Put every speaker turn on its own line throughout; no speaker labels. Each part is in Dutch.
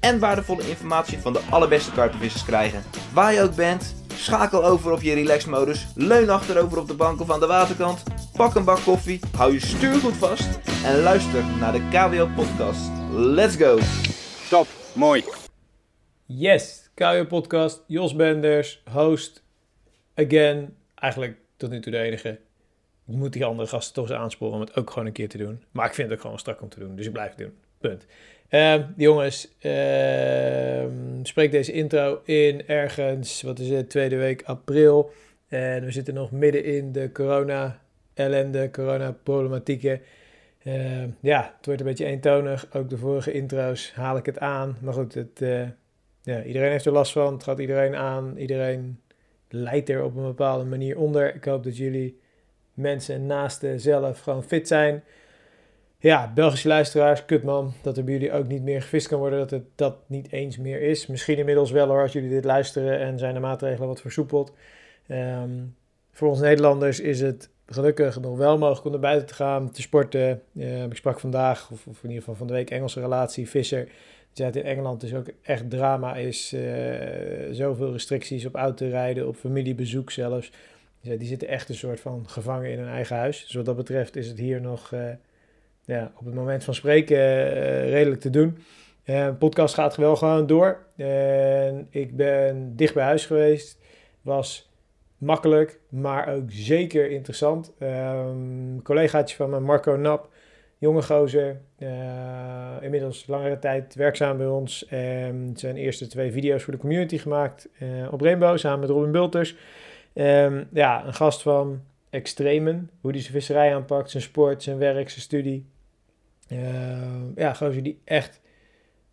en waardevolle informatie van de allerbeste karpenvissers krijgen. Waar je ook bent, schakel over op je relaxmodus, leun achterover op de bank of aan de waterkant, pak een bak koffie, hou je stuur goed vast en luister naar de KWO podcast. Let's go!
Top, mooi.
Yes, KWO Podcast, Jos Benders, host, again, eigenlijk tot nu toe de enige. Ik moet die andere gasten toch eens aansporen om het ook gewoon een keer te doen. Maar ik vind het ook gewoon strak om te doen, dus ik blijf het doen. Punt. Ehm, jongens, ehm, spreek deze intro in ergens, wat is het, tweede week april. En we zitten nog midden in de corona-ellende, corona-problematieken. Ehm, ja, het wordt een beetje eentonig. Ook de vorige intro's haal ik het aan. Maar goed, het, eh, ja, iedereen heeft er last van. Het gaat iedereen aan. Iedereen leidt er op een bepaalde manier onder. Ik hoop dat jullie mensen en naasten zelf gewoon fit zijn. Ja, Belgische luisteraars, kut man, dat er bij jullie ook niet meer gevist kan worden, dat het dat niet eens meer is. Misschien inmiddels wel hoor, als jullie dit luisteren en zijn de maatregelen wat versoepeld. Ehm, voor ons Nederlanders is het gelukkig nog wel mogelijk om naar buiten te gaan, te sporten. Uh, ik sprak vandaag, of, in ieder geval van de week, Engelse relatie, Visser. Die zei in Engeland dus ook echt drama is. Uh, zoveel restricties op autorijden, op familiebezoek zelfs. Die zitten echt een soort van gevangen in hun eigen huis. Dus wat dat betreft is het hier nog... Uh, ja, op het moment van spreken uh, redelijk te doen. Uh, podcast gaat wel gewoon door. Ik ben dicht bij huis geweest. Was makkelijk, maar ook zeker interessant. Um, collegaatje van me, Marco Nap, jonge gozer. Uh, inmiddels langere tijd werkzaam bij ons. Zijn eerste twee video's voor de community gemaakt op Rainbow samen met Robin Bulters. Um, ja, een gast van extremen. Hoe hij zijn visserij aanpakt, zijn sport, zijn werk, zijn studie. Uh, ja, gozer die echt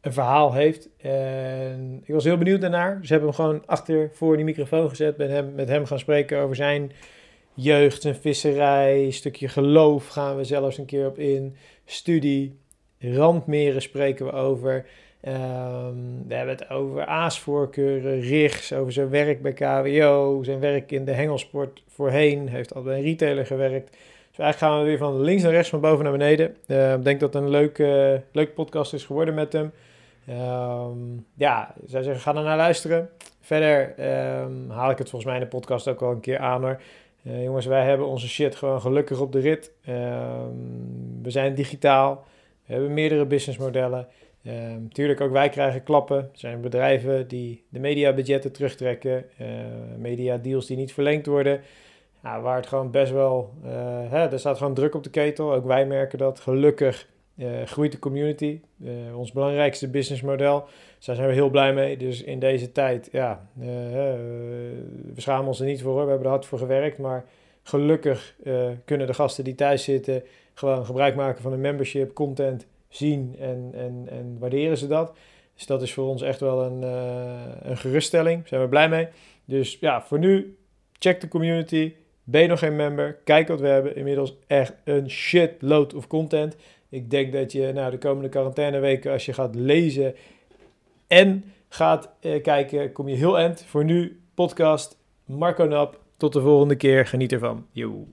een verhaal heeft. En ik was heel benieuwd daarnaar. Dus hebben hem gewoon achter voor die microfoon gezet. Ben hem, met hem gaan spreken over zijn jeugd, zijn visserij. Stukje geloof gaan we zelfs een keer op in. Studie, randmeren spreken we over. Um, we hebben het over aasvoorkeuren, rigs, over zijn werk bij KWO, zijn werk in de hengelsport voorheen. Heeft al bij een retailer gewerkt. Dus eigenlijk gaan we weer van links naar rechts, van boven naar beneden. Uh, ik denk dat het een leuke, leuke podcast is geworden met hem. Um, ja, zou zeggen, ga er naar luisteren. Verder um, haal ik het volgens mij in de podcast ook al een keer aan hoor. Uh, jongens, wij hebben onze shit gewoon gelukkig op de rit. Um, we zijn digitaal. We hebben meerdere businessmodellen. Um, tuurlijk, ook wij krijgen klappen. Er zijn bedrijven die de mediabudgetten terugtrekken. Uh, media deals die niet verlengd worden. Ja, waar het gewoon best wel... Uh, hè, er staat gewoon druk op de ketel. Ook wij merken dat. Gelukkig uh, groeit de community. ons belangrijkste businessmodel. Dus daar zijn we heel blij mee. Dus in deze tijd, ja... we schamen ons er niet voor. Hoor. We hebben er hard voor gewerkt. Maar gelukkig kunnen de gasten die thuis zitten... gewoon gebruik maken van een membership, content zien en, en, en waarderen ze dat. Dus dat is voor ons echt wel een, een geruststelling. Daar zijn we blij mee. Dus ja, voor nu, check de community. Ben je nog geen member? Kijk wat we hebben. Inmiddels echt een shitload of content. Ik denk dat je nou, de komende quarantaineweken, als je gaat lezen en gaat uh, kijken, kom je heel eind. Voor nu, podcast Marco Nap. Tot de volgende keer. Geniet ervan. Yo.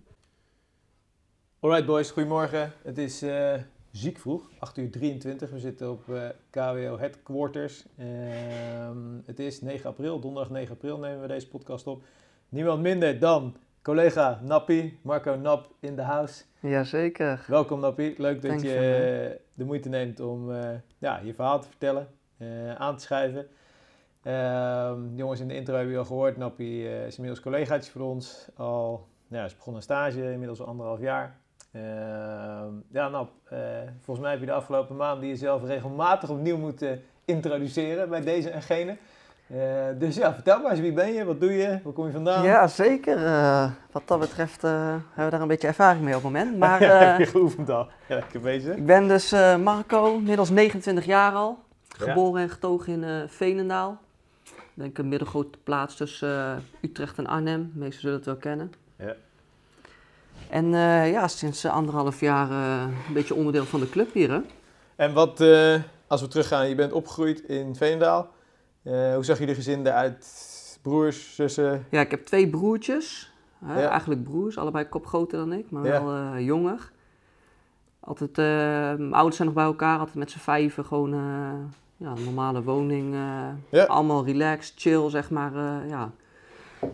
Alright boys, goedemorgen. Het is... Uh ziek vroeg, 8 uur 23. We zitten op uh, KWO Headquarters. Uh, het is 9 april, donderdag 9 april nemen we deze podcast op. Niemand minder dan collega Nappie, Marco Nap in de house.
Jazeker.
Welkom Nappie, leuk dat
Thanks,
je uh, de moeite neemt om ja, je verhaal te vertellen, aan te schrijven. Ehm, jongens, in de intro hebben jullie al gehoord, Nappie is inmiddels collegaatje voor ons. Al, ja, is begonnen een stage, inmiddels al anderhalf jaar. Uh, ja, nou, uh, volgens mij heb je de afgelopen maanden jezelf regelmatig opnieuw moeten introduceren bij deze en gene. Uh, dus ja, vertel maar eens, wie ben je, wat doe je, waar kom je vandaan?
Ja, zeker. wat dat betreft hebben we daar een beetje ervaring mee op het moment. Maar,
ja, heb je geoefend al? Ja, lekker bezig.
Ik ben dus Marco, inmiddels 29 jaar al. Geboren en getogen in eh Veenendaal. Ik denk een middelgrote plaats tussen eh, Utrecht en Arnhem. De meesten zullen het wel kennen.
Ja.
En eh, ja, sinds eh, anderhalf jaar eh, een beetje onderdeel van de club hier. Hè?
En wat, eh, als we teruggaan, je bent opgegroeid in Veenendaal. Eh, hoe zag jullie gezin eruit? Broers, zussen?
Ja, ik heb twee broertjes. Hè,
Ja.
Eigenlijk broers, allebei kop groter dan ik, maar
Ja.
wel eh, jonger. Altijd, eh, mijn ouders zijn nog bij elkaar, altijd met z'n vijven. Gewoon ja, een normale woning.
Ja.
Allemaal relaxed, chill, zeg maar. ja.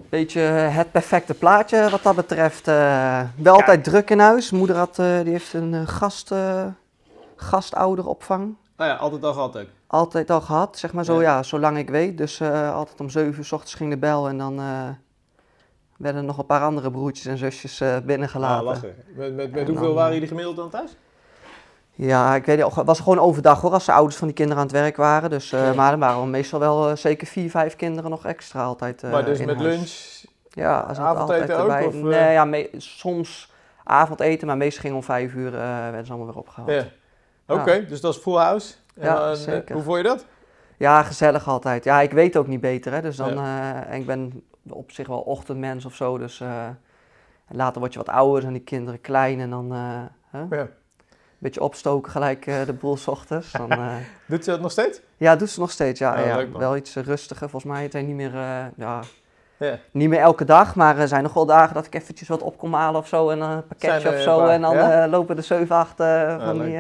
Beetje het perfecte plaatje wat dat betreft. eh, wel altijd druk in huis. Moeder had, die heeft een eh, gast, eh, gastouderopvang.
Nou ja, altijd al gehad ook.
Altijd al gehad, zeg maar zo,
Ja.
ja, zolang ik weet. Dus eh, altijd om 7 uur s ochtends ging de bel en dan eh, werden nog een paar andere broertjes en zusjes eh, binnengelaten.
Ah, lachen. Met, met, met hoeveel
dan,
waren jullie gemiddeld dan thuis?
Ja, ik weet niet, het was gewoon overdag hoor, als de ouders van die kinderen aan het werk waren. Dus,
Ja.
Maar er waren meestal wel zeker vier, vijf kinderen nog extra altijd
maar dus met
huis.
lunch?
Ja,
avondeten
altijd
ook,
erbij.
of?
Nee, ja, soms avondeten, maar meestal ging om vijf uur werden ze allemaal weer opgehaald.
Ja. Oké, dus dat is full house. En
Ja,
eh,
zeker.
Hoe vond je dat?
Ja, gezellig altijd. Ja, ik weet ook niet beter, hè. Dus dan,
Ja.
eh, en ik ben op zich wel ochtendmens of zo, dus eh, later word je wat ouder, zijn die kinderen klein en dan hè, een
Ja.
beetje opstoken gelijk de boel 's ochtends. Dan,
Doet ze dat nog steeds?
ja, doet ze nog steeds, ja.
Ja,
ja. wel iets rustiger, volgens mij. Het is niet meer, ja, niet meer elke dag, maar er zijn nog wel dagen dat ik eventjes wat op kom halen of zo en een pakketje
Zijn er
of zo. en dan lopen de 7, 8 eh, van die...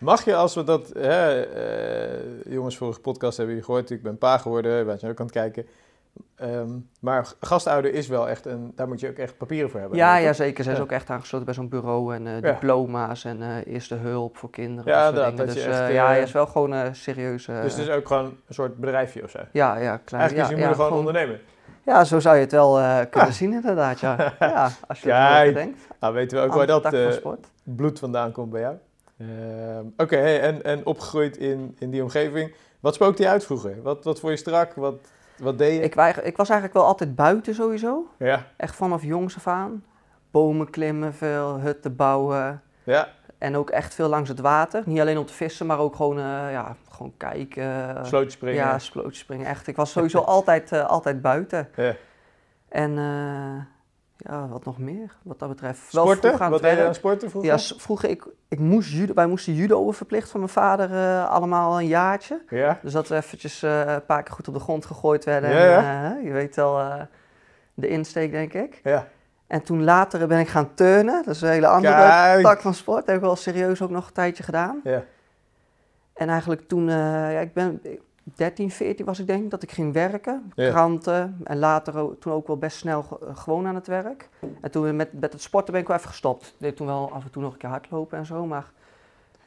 Mag je, als we dat, hè, eh, jongens, vorige podcast hebben jullie gehoord, ik ben pa geworden, wij zijn ook aan het kijken. Ehm, maar gastouder is wel echt een, daar moet je ook echt papieren voor hebben.
Ja, ja, zeker. Ze
Ja.
ook echt aangesloten bij zo'n bureau en eh,
Ja.
diploma's en eh, eerste hulp voor kinderen.
Ja,
dat
dat-
dus
je echt,
ja, hij is wel gewoon serieus. eh,
Dus het is ook gewoon een soort bedrijfje of zo.
ja, ja, klein.
Eigenlijk
ja,
is je
ja,
moeder gewoon ondernemer.
Ja, zo zou je het wel kunnen
Ah.
zien inderdaad, ja. ja als je het denkt.
Nou, weten we ook waar dat bloed vandaan komt bij jou. Ehm, Oké, en, en opgegroeid in, in die omgeving. Wat spookte je uit vroeger? Wat, wat vond je strak? Wat, wat deed je?
Ik, ik was eigenlijk wel altijd buiten sowieso.
Ja,
Echt vanaf jongs af aan. Bomen klimmen, veel hutten bouwen.
ja,
En ook echt veel langs het water. Niet alleen om te vissen, maar ook gewoon, eh, ja, gewoon kijken.
slootje springen.
Ja, slootjes springen. Echt. Ik was sowieso altijd, eh, altijd buiten.
Ja.
En eh, ja, wat nog meer wat dat betreft. Wel
Sporten?
vroeg aan
Wat deed je aan sporten vroeger?
Ja, vroeger, ik, ik moest judo, wij moesten judo verplicht van mijn vader eh, allemaal een jaartje.
Ja?
Dus dat we eventjes eh, een paar keer goed op de grond gegooid werden.
Ja,
En, eh, je weet wel, de insteek denk ik.
Ja.
En toen later ben ik gaan turnen. Dat is een hele andere
Kijk.
tak van sport. Dat heb ik wel serieus ook nog een tijdje gedaan.
Ja.
En eigenlijk toen, ja, ik ben 13, 14 was ik denk ik, dat ik ging werken.
Ja.
Kranten. En later toen ook wel best snel eh, gewoon aan het werk. En toen met, met het sporten ben ik wel even gestopt. Ik deed toen wel af en toe nog een keer hardlopen en zo, maar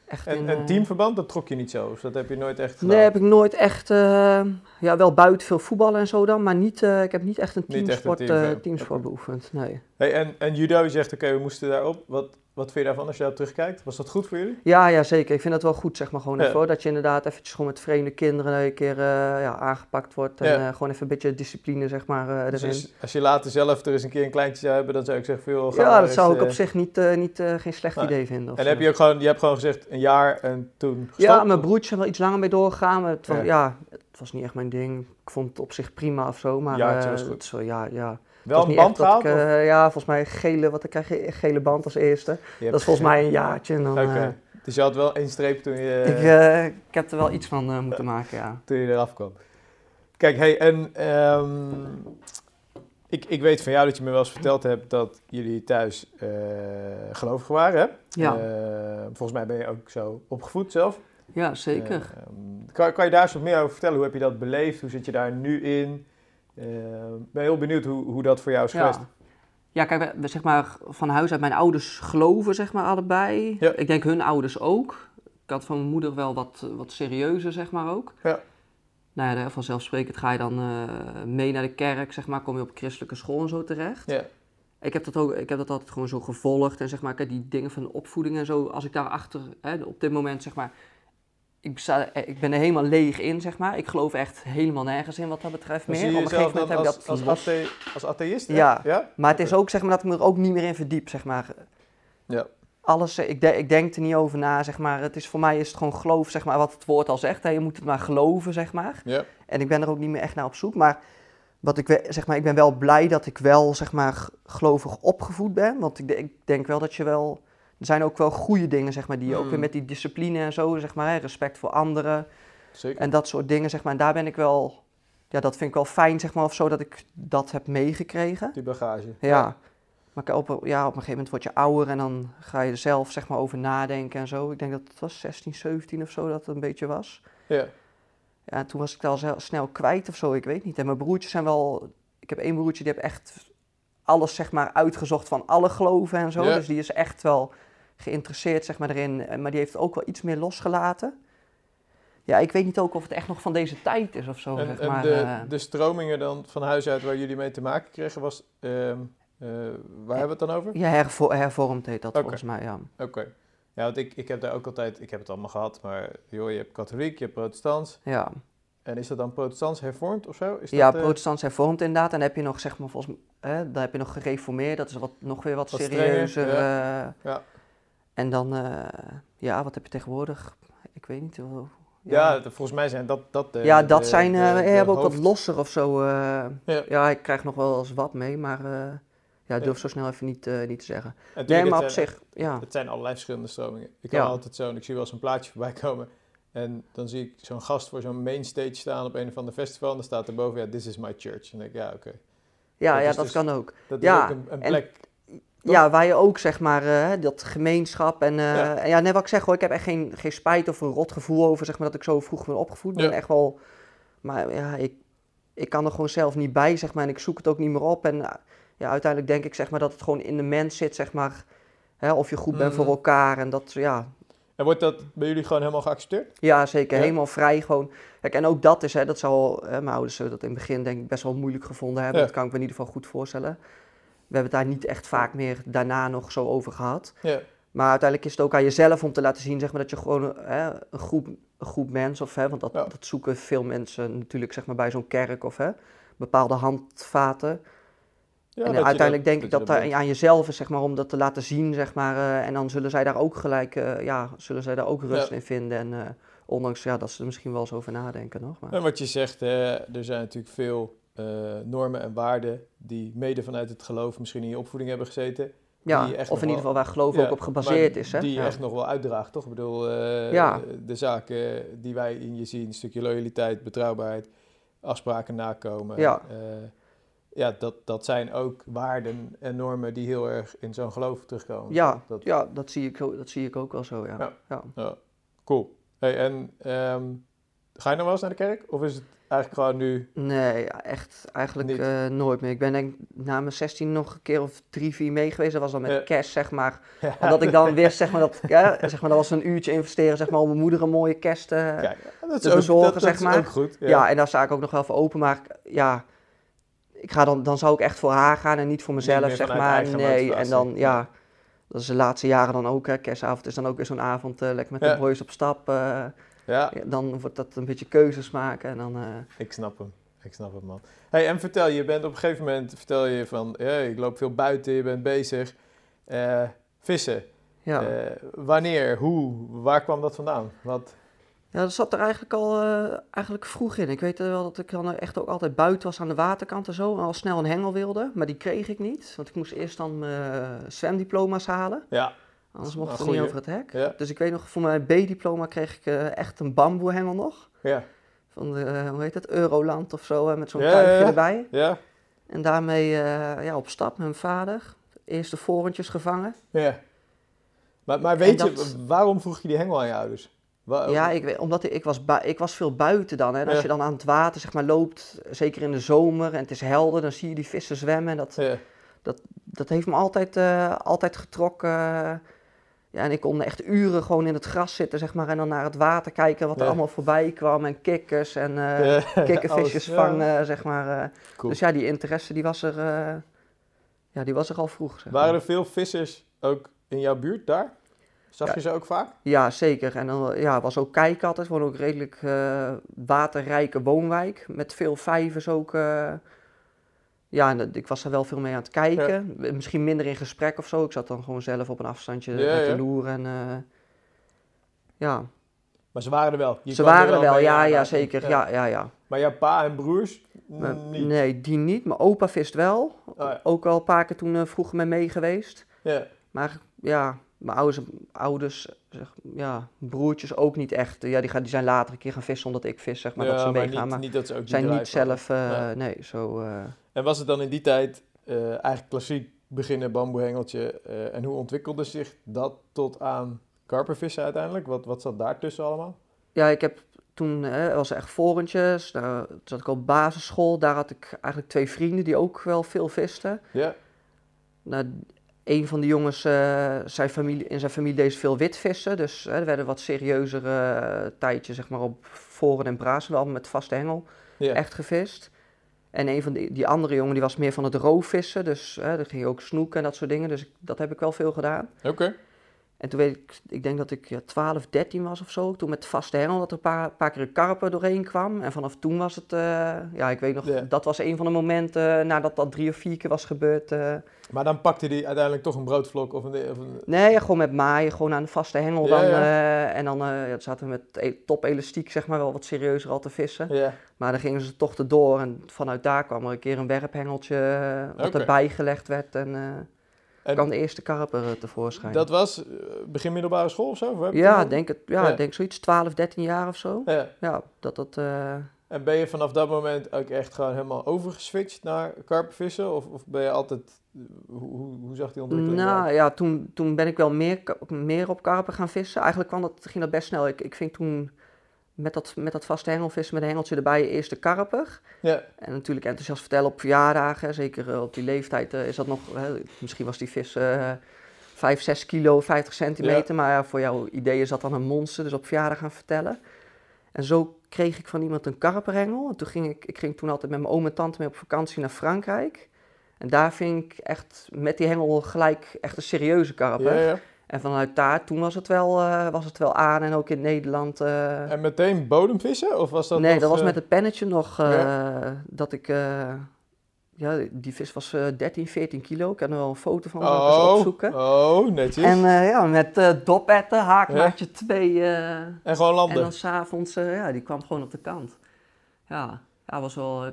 echt
En,
in,
en
eh,
teamverband, dat trok je niet zo? Of dat heb je nooit echt gedaan?
Nee, heb ik nooit echt, eh, ja wel buiten veel voetballen en zo dan, maar niet, ik heb niet echt een
Niet echt een
teamsport,
team,
teamsport beoefend, nee.
Hey, en, en judo, je zegt oké, we moesten daarop. Wat, wat vind je daarvan als je daarop terugkijkt? Was dat goed voor jullie?
Ja, ja, zeker. Ik vind dat wel goed, zeg maar, gewoon
Ja.
even hoor. Dat je inderdaad eventjes gewoon met vreemde kinderen een keer eh, ja, aangepakt wordt. En
Ja.
eh, gewoon even een beetje discipline, zeg maar, eh,
Dus als, als je later zelf er eens een keer een kleintje zou hebben, dan zou ik zeggen veel.
Ja, dat zou ik op zich niet, niet geen slecht
Nee.
idee vinden. of
En
zo.
heb je ook gewoon, je hebt gewoon gezegd een jaar en toen gestopt?
Ja, mijn broertje is wel iets langer mee doorgegaan. Maar het, was,
Ja.
ja. het was niet echt mijn ding. Ik vond het op zich prima of zo. Maar
Jaartje
eh,
was goed.
het wel- ja, ja.
Wel een band gehaald? of?
eh, ja, volgens mij gele, wat ik krijg, ge- gele band als eerste.
Je
Dat is volgens mij een jaartje. En dan,
Oké.
eh,
Dus je had wel één streep toen je,
ik, eh, ik heb er wel iets van moeten maken, ja.
toen je eraf kwam. Kijk, hey, en ehm, ik, ik weet van jou dat je me wel eens verteld hebt dat jullie thuis gelovig waren. Hè?
Ja,
volgens mij ben je ook zo opgevoed zelf.
ja zeker.
Ehm, kan, kan je daar eens wat meer over vertellen? Hoe heb je dat beleefd? Hoe zit je daar nu in? Eh, Ik ben heel benieuwd hoe, hoe dat voor jou is geweest.
Ja. Ja, kijk, we, zeg maar, van huis uit, mijn ouders geloven, zeg maar, allebei.
Ja.
Ik denk hun ouders ook. Ik had van mijn moeder wel wat, wat serieuzer, zeg maar, ook.
Ja.
Nou ja, vanzelfsprekend ga je dan eh, mee naar de kerk, zeg maar, kom je op christelijke school en zo terecht.
Ja.
Ik heb dat ook, ik heb dat altijd gewoon zo gevolgd en zeg maar, kijk, die dingen van de opvoeding en zo, als ik daarachter, hè, op dit moment, zeg maar, ik, sta, eh, ik ben er helemaal leeg in, zeg maar. Ik geloof echt helemaal nergens in wat dat betreft meer.
je
Op een gegeven moment heb ik
als,
dat
als,
los-
athe- als atheïst? hè?
Ja.
ja?
Maar het is ook zeg maar dat ik me er ook niet meer in verdiep, zeg maar.
Ja.
alles, eh, ik, de- ik denk er niet over na, zeg maar. Het is, voor mij is het gewoon geloof, zeg maar, wat het woord al zegt. Hè. Je moet het maar geloven, zeg maar.
Ja.
En ik ben er ook niet meer echt naar op zoek. Maar, wat ik, zeg maar ik ben wel blij dat ik wel zeg maar, gelovig opgevoed ben. Want ik denk wel dat je wel... Er zijn ook wel goede dingen, zeg maar, die je ook weer met die discipline en zo, zeg maar, hè, respect voor anderen
Zeker.
en dat soort dingen, zeg maar. En daar ben ik wel, ja, dat vind ik wel fijn, zeg maar, of zo, dat ik dat heb meegekregen.
Die bagage.
Ja. Maar op, een- ja, op een gegeven moment word je ouder en dan ga je er zelf, zeg maar, over nadenken en zo. Ik denk dat het was 16, 17 of zo dat het een beetje was.
Ja.
Ja, en toen was ik het al snel kwijt of zo, ik weet niet. En mijn broertjes zijn wel... Ik heb één broertje, die heeft echt alles, zeg maar, uitgezocht van alle geloven en zo.
Ja.
Dus die is echt wel geïnteresseerd, zeg maar, erin. Eh, Maar die heeft ook wel iets meer losgelaten. Ja, ik weet niet ook of het echt nog van deze tijd is of zo,
En,
zeg
en
maar.
de,
eh.
de stromingen dan van huis uit waar jullie mee te maken kregen, was... ehm, eh, waar hebben we het dan over?
Ja, hervo- hervormd heet dat volgens mij, ja.
Oké. Ja, want ik, ik heb daar ook altijd... Ik heb het allemaal gehad, maar joh, je hebt katholiek, je hebt protestants.
Ja,
En is dat dan protestants hervormd of zo? Is
ja
dat, eh,
protestants hervormd inderdaad. En dan heb je nog, zeg maar, volgens mij, dan heb je nog gereformeerd. Dat is wat, nog weer wat,
Wat strenger,
serieuzer.
ja.
eh.
Ja.
En dan, eh, ja, wat heb je tegenwoordig? Ik weet niet. hoe-
Ja, volgens mij zijn dat, dat de...
ja, dat
de-
zijn,
de-
eh hebben ook
hoofd-
wat losser of zo. eh.
Ja.
ja. ik krijg nog wel eens wat mee, maar eh, ja, ik durf
Ja.
zo snel even niet, eh, niet te zeggen.
En
Nee, maar op
zijn-
zich, ja.
Het zijn allerlei verschillende stromingen. Ik heb altijd zo, en ik zie wel eens een plaatje voorbij komen. En dan zie ik zo'n gast voor zo'n mainstage staan op een of ander festival. En dan staat er boven, ja, this is my church. En dan denk ik, ja, oké.
Ja,
Dat
ja dat
dus-
kan ook.
Dat
Ja,
is ook een, een
en-
plek.
Ja, waar je ook zeg maar eh, dat gemeenschap en eh,
Ja.
en ja, net wat ik zeg hoor, ik heb echt geen, geen spijt of een rot gevoel over zeg maar dat ik zo vroeg ben opgevoed. Ik ben
Ja.
echt wel, maar ja, ik, ik kan er gewoon zelf niet bij zeg maar en ik zoek het ook niet meer op en eh, ja, uiteindelijk denk ik zeg maar dat het gewoon in de mens zit zeg maar, hè, of je goed bent voor elkaar en dat ja,
En wordt dat bij jullie gewoon helemaal geaccepteerd?
ja zeker
Ja.
helemaal vrij gewoon. Kijk, en ook dat is hè, dat zal hè, mijn ouders zullen dat in het begin denk ik best wel moeilijk gevonden hebben.
Ja.
Dat kan ik me in ieder geval goed voorstellen. We hebben het daar niet echt vaak meer daarna nog zo over gehad.
Ja.
Maar uiteindelijk is het ook aan jezelf om te laten zien zeg maar, dat je gewoon hè, een, groep, een groep mensen, of, hè, want dat, dat zoeken veel mensen natuurlijk zeg maar, bij zo'n kerk of hè, bepaalde handvaten.
Ja,
en
dat
uiteindelijk denk ik dat daar
bent.
aan jezelf is zeg maar, om dat te laten zien. Zeg maar, eh, en dan zullen zij daar ook gelijk, eh, ja, zullen zij daar ook rust
Ja.
in vinden. En eh, ondanks ja, dat ze er misschien wel eens over nadenken nog. Maar.
En wat je zegt, hè, er zijn natuurlijk veel eh, normen en waarden die mede vanuit het geloof misschien in je opvoeding hebben gezeten.
Ja, of in ieder geval waar geloof
Ja,
ook op gebaseerd is. Hè?
Die je echt nog wel uitdraagt, toch? Ik bedoel, eh,
Ja.
de zaken die wij in je zien, een stukje loyaliteit, betrouwbaarheid, afspraken nakomen.
Ja.
Ja, dat, dat zijn ook waarden en normen die heel erg in zo'n geloof terugkomen.
ja,
Dat,
ja dat, zie ik, dat zie ik ook wel zo. Ja.
Ja.
Ja.
ja, cool. Hey, en ehm, ga je nog wel eens naar de kerk? Of is het eigenlijk gewoon nu...
Nee, echt eigenlijk eh, nooit meer. Ik ben denk na mijn 16 nog een keer of drie, vier mee geweest. Dat was dan met
Ja.
kerst, zeg maar. Omdat ik dan wist, zeg maar, dat, ja, zeg maar, dat was een uurtje investeren, zeg maar, om mijn moeder een mooie kerst eh,
Kijk, dat is
te
ook,
bezorgen,
dat, dat
zeg
is
maar.
ook goed.
ja. en daar sta ik ook nog wel voor open. Maar ja, ik ga dan, dan zou ik echt voor haar gaan en niet voor mezelf, zeg maar. Nee, en dan, ja, dat is de laatste jaren dan ook. Hè. Kerstavond is dan ook weer zo'n avond, eh, lekker met de boys op stap. eh,
ja,
dan wordt dat een beetje keuzes maken en dan... eh,
ik snap hem. Ik snap het, man. Hey, en vertel, je bent op een gegeven moment, vertel je van, ja, ik loop veel buiten, je bent bezig. Vissen.
ja.
Wanneer, hoe, waar kwam dat vandaan? Wat,
Ja, dat zat er eigenlijk al eh, eigenlijk vroeg in. Ik weet wel dat ik dan echt ook altijd buiten was aan de waterkant en zo. En al snel een hengel wilde, maar die kreeg ik niet. Want ik moest eerst dan mijn zwemdiploma's halen.
ja,
Anders mocht ik niet over het hek.
Ja.
Dus ik weet nog, voor mijn B-diploma kreeg ik eh, echt een bamboehengel nog.
ja,
Van de, eh, hoe heet het, Euroland of zo, met zo'n
Ja,
tuigje erbij.
ja,
En daarmee eh, ja, op stap met mijn vader. Eerste vorentjes gevangen.
ja. Maar, maar weet je,
dat-
waarom vroeg je die hengel aan je ouders?
Ja, ik, omdat ik, was ik was veel buiten dan. Hè. En als
Ja.
je dan aan het water zeg maar, loopt, zeker in de zomer en het is helder, dan zie je die vissen zwemmen. En dat,
Ja,
dat heeft me altijd, eh, altijd getrokken. Ja, en ik kon echt uren gewoon in het gras zitten, zeg maar, en dan naar het water kijken wat er
Ja.
allemaal voorbij kwam. En kikkers en
Ja,
kikkervisjes vangen, zeg maar. eh.
Cool.
Dus ja, die interesse die was er, ja, die was er al vroeg. Zeg
Waren
maar.
er veel vissers ook in jouw buurt daar? Zag
Ja.
je ze ook vaak?
Ja, zeker. En dan ja, was ook kijken altijd. Was ook een redelijk eh, waterrijke woonwijk. Met veel vijvers ook. eh. ja, ik was er wel veel mee aan het kijken. Misschien minder in gesprek of zo. Ik zat dan gewoon zelf op een afstandje
Ja,
met
ja.
de loer. En, eh, ja,
Maar ze waren er wel. Je
ze waren er wel. Ja, ja, zeker. Ja, ja, ja.
Maar jouw pa en broers
Maar-
niet?
Nee, die niet. Mijn opa vist wel.
Oh.
Ook wel een paar keer toen eh, vroeger mee geweest.
Ja.
Maar ja, mijn ouders, ouders zeg, ja, broertjes ook niet echt. Ja, die, gaan, die zijn later een keer gaan vissen omdat ik vis, zeg maar, dat ze
maar
meegaan.
niet,
Maar
niet dat ze
zijn niet zelf, eh,
Ja.
nee, zo... eh,
En was het dan in die tijd eh, eigenlijk klassiek beginnen bamboehengeltje? eh en hoe ontwikkelde zich dat tot aan karpervissen uiteindelijk? Wat, wat zat daartussen allemaal?
Ja, ik heb toen, hè, was echt vorentjes, daar zat ik op basisschool. Daar had ik eigenlijk twee vrienden die ook wel veel visten.
Ja,
Nou, een van de jongens, eh, zijn familie, in zijn familie deed veel witvissen. Dus hè, er werden wat serieuzere eh, tijdje zeg maar, op Voren en Brazen, met vaste hengel, echt gevist. En een van die, die andere jongen die was meer van het roofvissen. Dus daar ging je ook snoeken en dat soort dingen. Dus ik- dat heb ik wel veel gedaan.
Oké.
En toen weet ik, ik denk dat ik ja, 12, 13 was of zo. Toen met vaste hengel dat er een paar, paar keer een karper doorheen kwam. En vanaf toen was het, eh, ja, ik weet nog, dat was een van de momenten eh, nadat dat drie of vier keer was gebeurd. eh.
Maar dan pakte hij uiteindelijk toch een broodvlok of een... Of een
nee, gewoon met maaien, gewoon aan de vaste hengel
Ja,
dan.
ja.
en dan ja, zaten we met e- top elastiek, zeg maar, wel wat serieuzer al te vissen. Maar dan gingen ze toch erdoor en vanuit daar kwam er een keer een werphengeltje wat erbij gelegd werd. En,
En
kwam de eerste karper eh, tevoorschijn.
dat was eh, begin middelbare school of zo? Of
ja, denk het, ja,
Ja.
denk zoiets, 12, 13 jaar of zo.
Ja.
Ja, dat dat... eh,
En ben je vanaf dat moment ook echt gewoon helemaal overgeswitcht naar karpervissen? Of, of ben je altijd... Hoe, hoe, zag die ontwikkeling
Nou ja, toen, toen ben ik wel meer, meer op karpen gaan vissen. Eigenlijk kwam dat, ging dat best snel. Ik, ik ving toen met dat, met dat vaste hengelvissen, met een hengeltje erbij, eerst de karper.
Ja,
En natuurlijk enthousiast vertellen op verjaardagen. Zeker eh, op die leeftijd eh, is dat nog... hè, misschien was die vis eh 5, 6 kilo, 50 centimeter. Maar ja, voor jouw idee is dat dan een monster. Dus op verjaardag gaan vertellen. En zo kreeg ik van iemand een karperhengel. En toen ging ik, ik ging toen altijd met mijn oom en tante mee op vakantie naar Frankrijk. En daar ving ik echt met die hengel gelijk echt een serieuze karper.
ja.
En vanuit daar, toen was het wel, eh, was het wel aan. En ook in Nederland... eh,
En meteen bodemvissen? Of was dat
nee,
nog,
dat was
eh,
met het pennetje nog
Ja.
dat ik... ja, die vis was eh 13, 14 kilo. Ik heb er wel een foto van,
Oh,
opzoeken.
oh, netjes.
En ja, met eh dopetten, haakmaatje 2. eh,
En gewoon
en
landen.
dan s'avonds, ja, die kwam gewoon op de kant. Ja, ja was wel...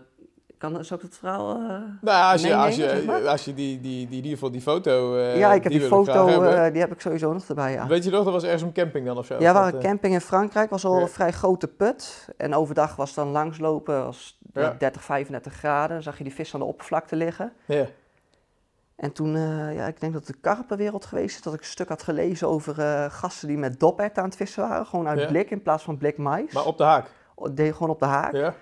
kan, zou ik het verhaal... eh,
Nou, als je, als je,
zeg maar?
als je die, die, die, in ieder geval die foto... eh,
ja, ik heb die, foto, eh, die heb ik sowieso nog erbij, ja.
Weet je nog, dat was ergens een camping dan of zo?
Ja, waren
eh,
camping in Frankrijk, was al
Ja.
een vrij grote put. En overdag was dan langslopen, was
Ja.
30, 35 graden. Dan zag je die vis aan de oppervlakte liggen.
Ja,
En toen, ja, ik denk dat het de karpenwereld geweest is, dat ik een stuk had gelezen over gasten die met dopert aan het vissen waren. Gewoon uit blik in plaats van blik mais.
maar op de haak.
Deed gewoon op de haak.
Ja,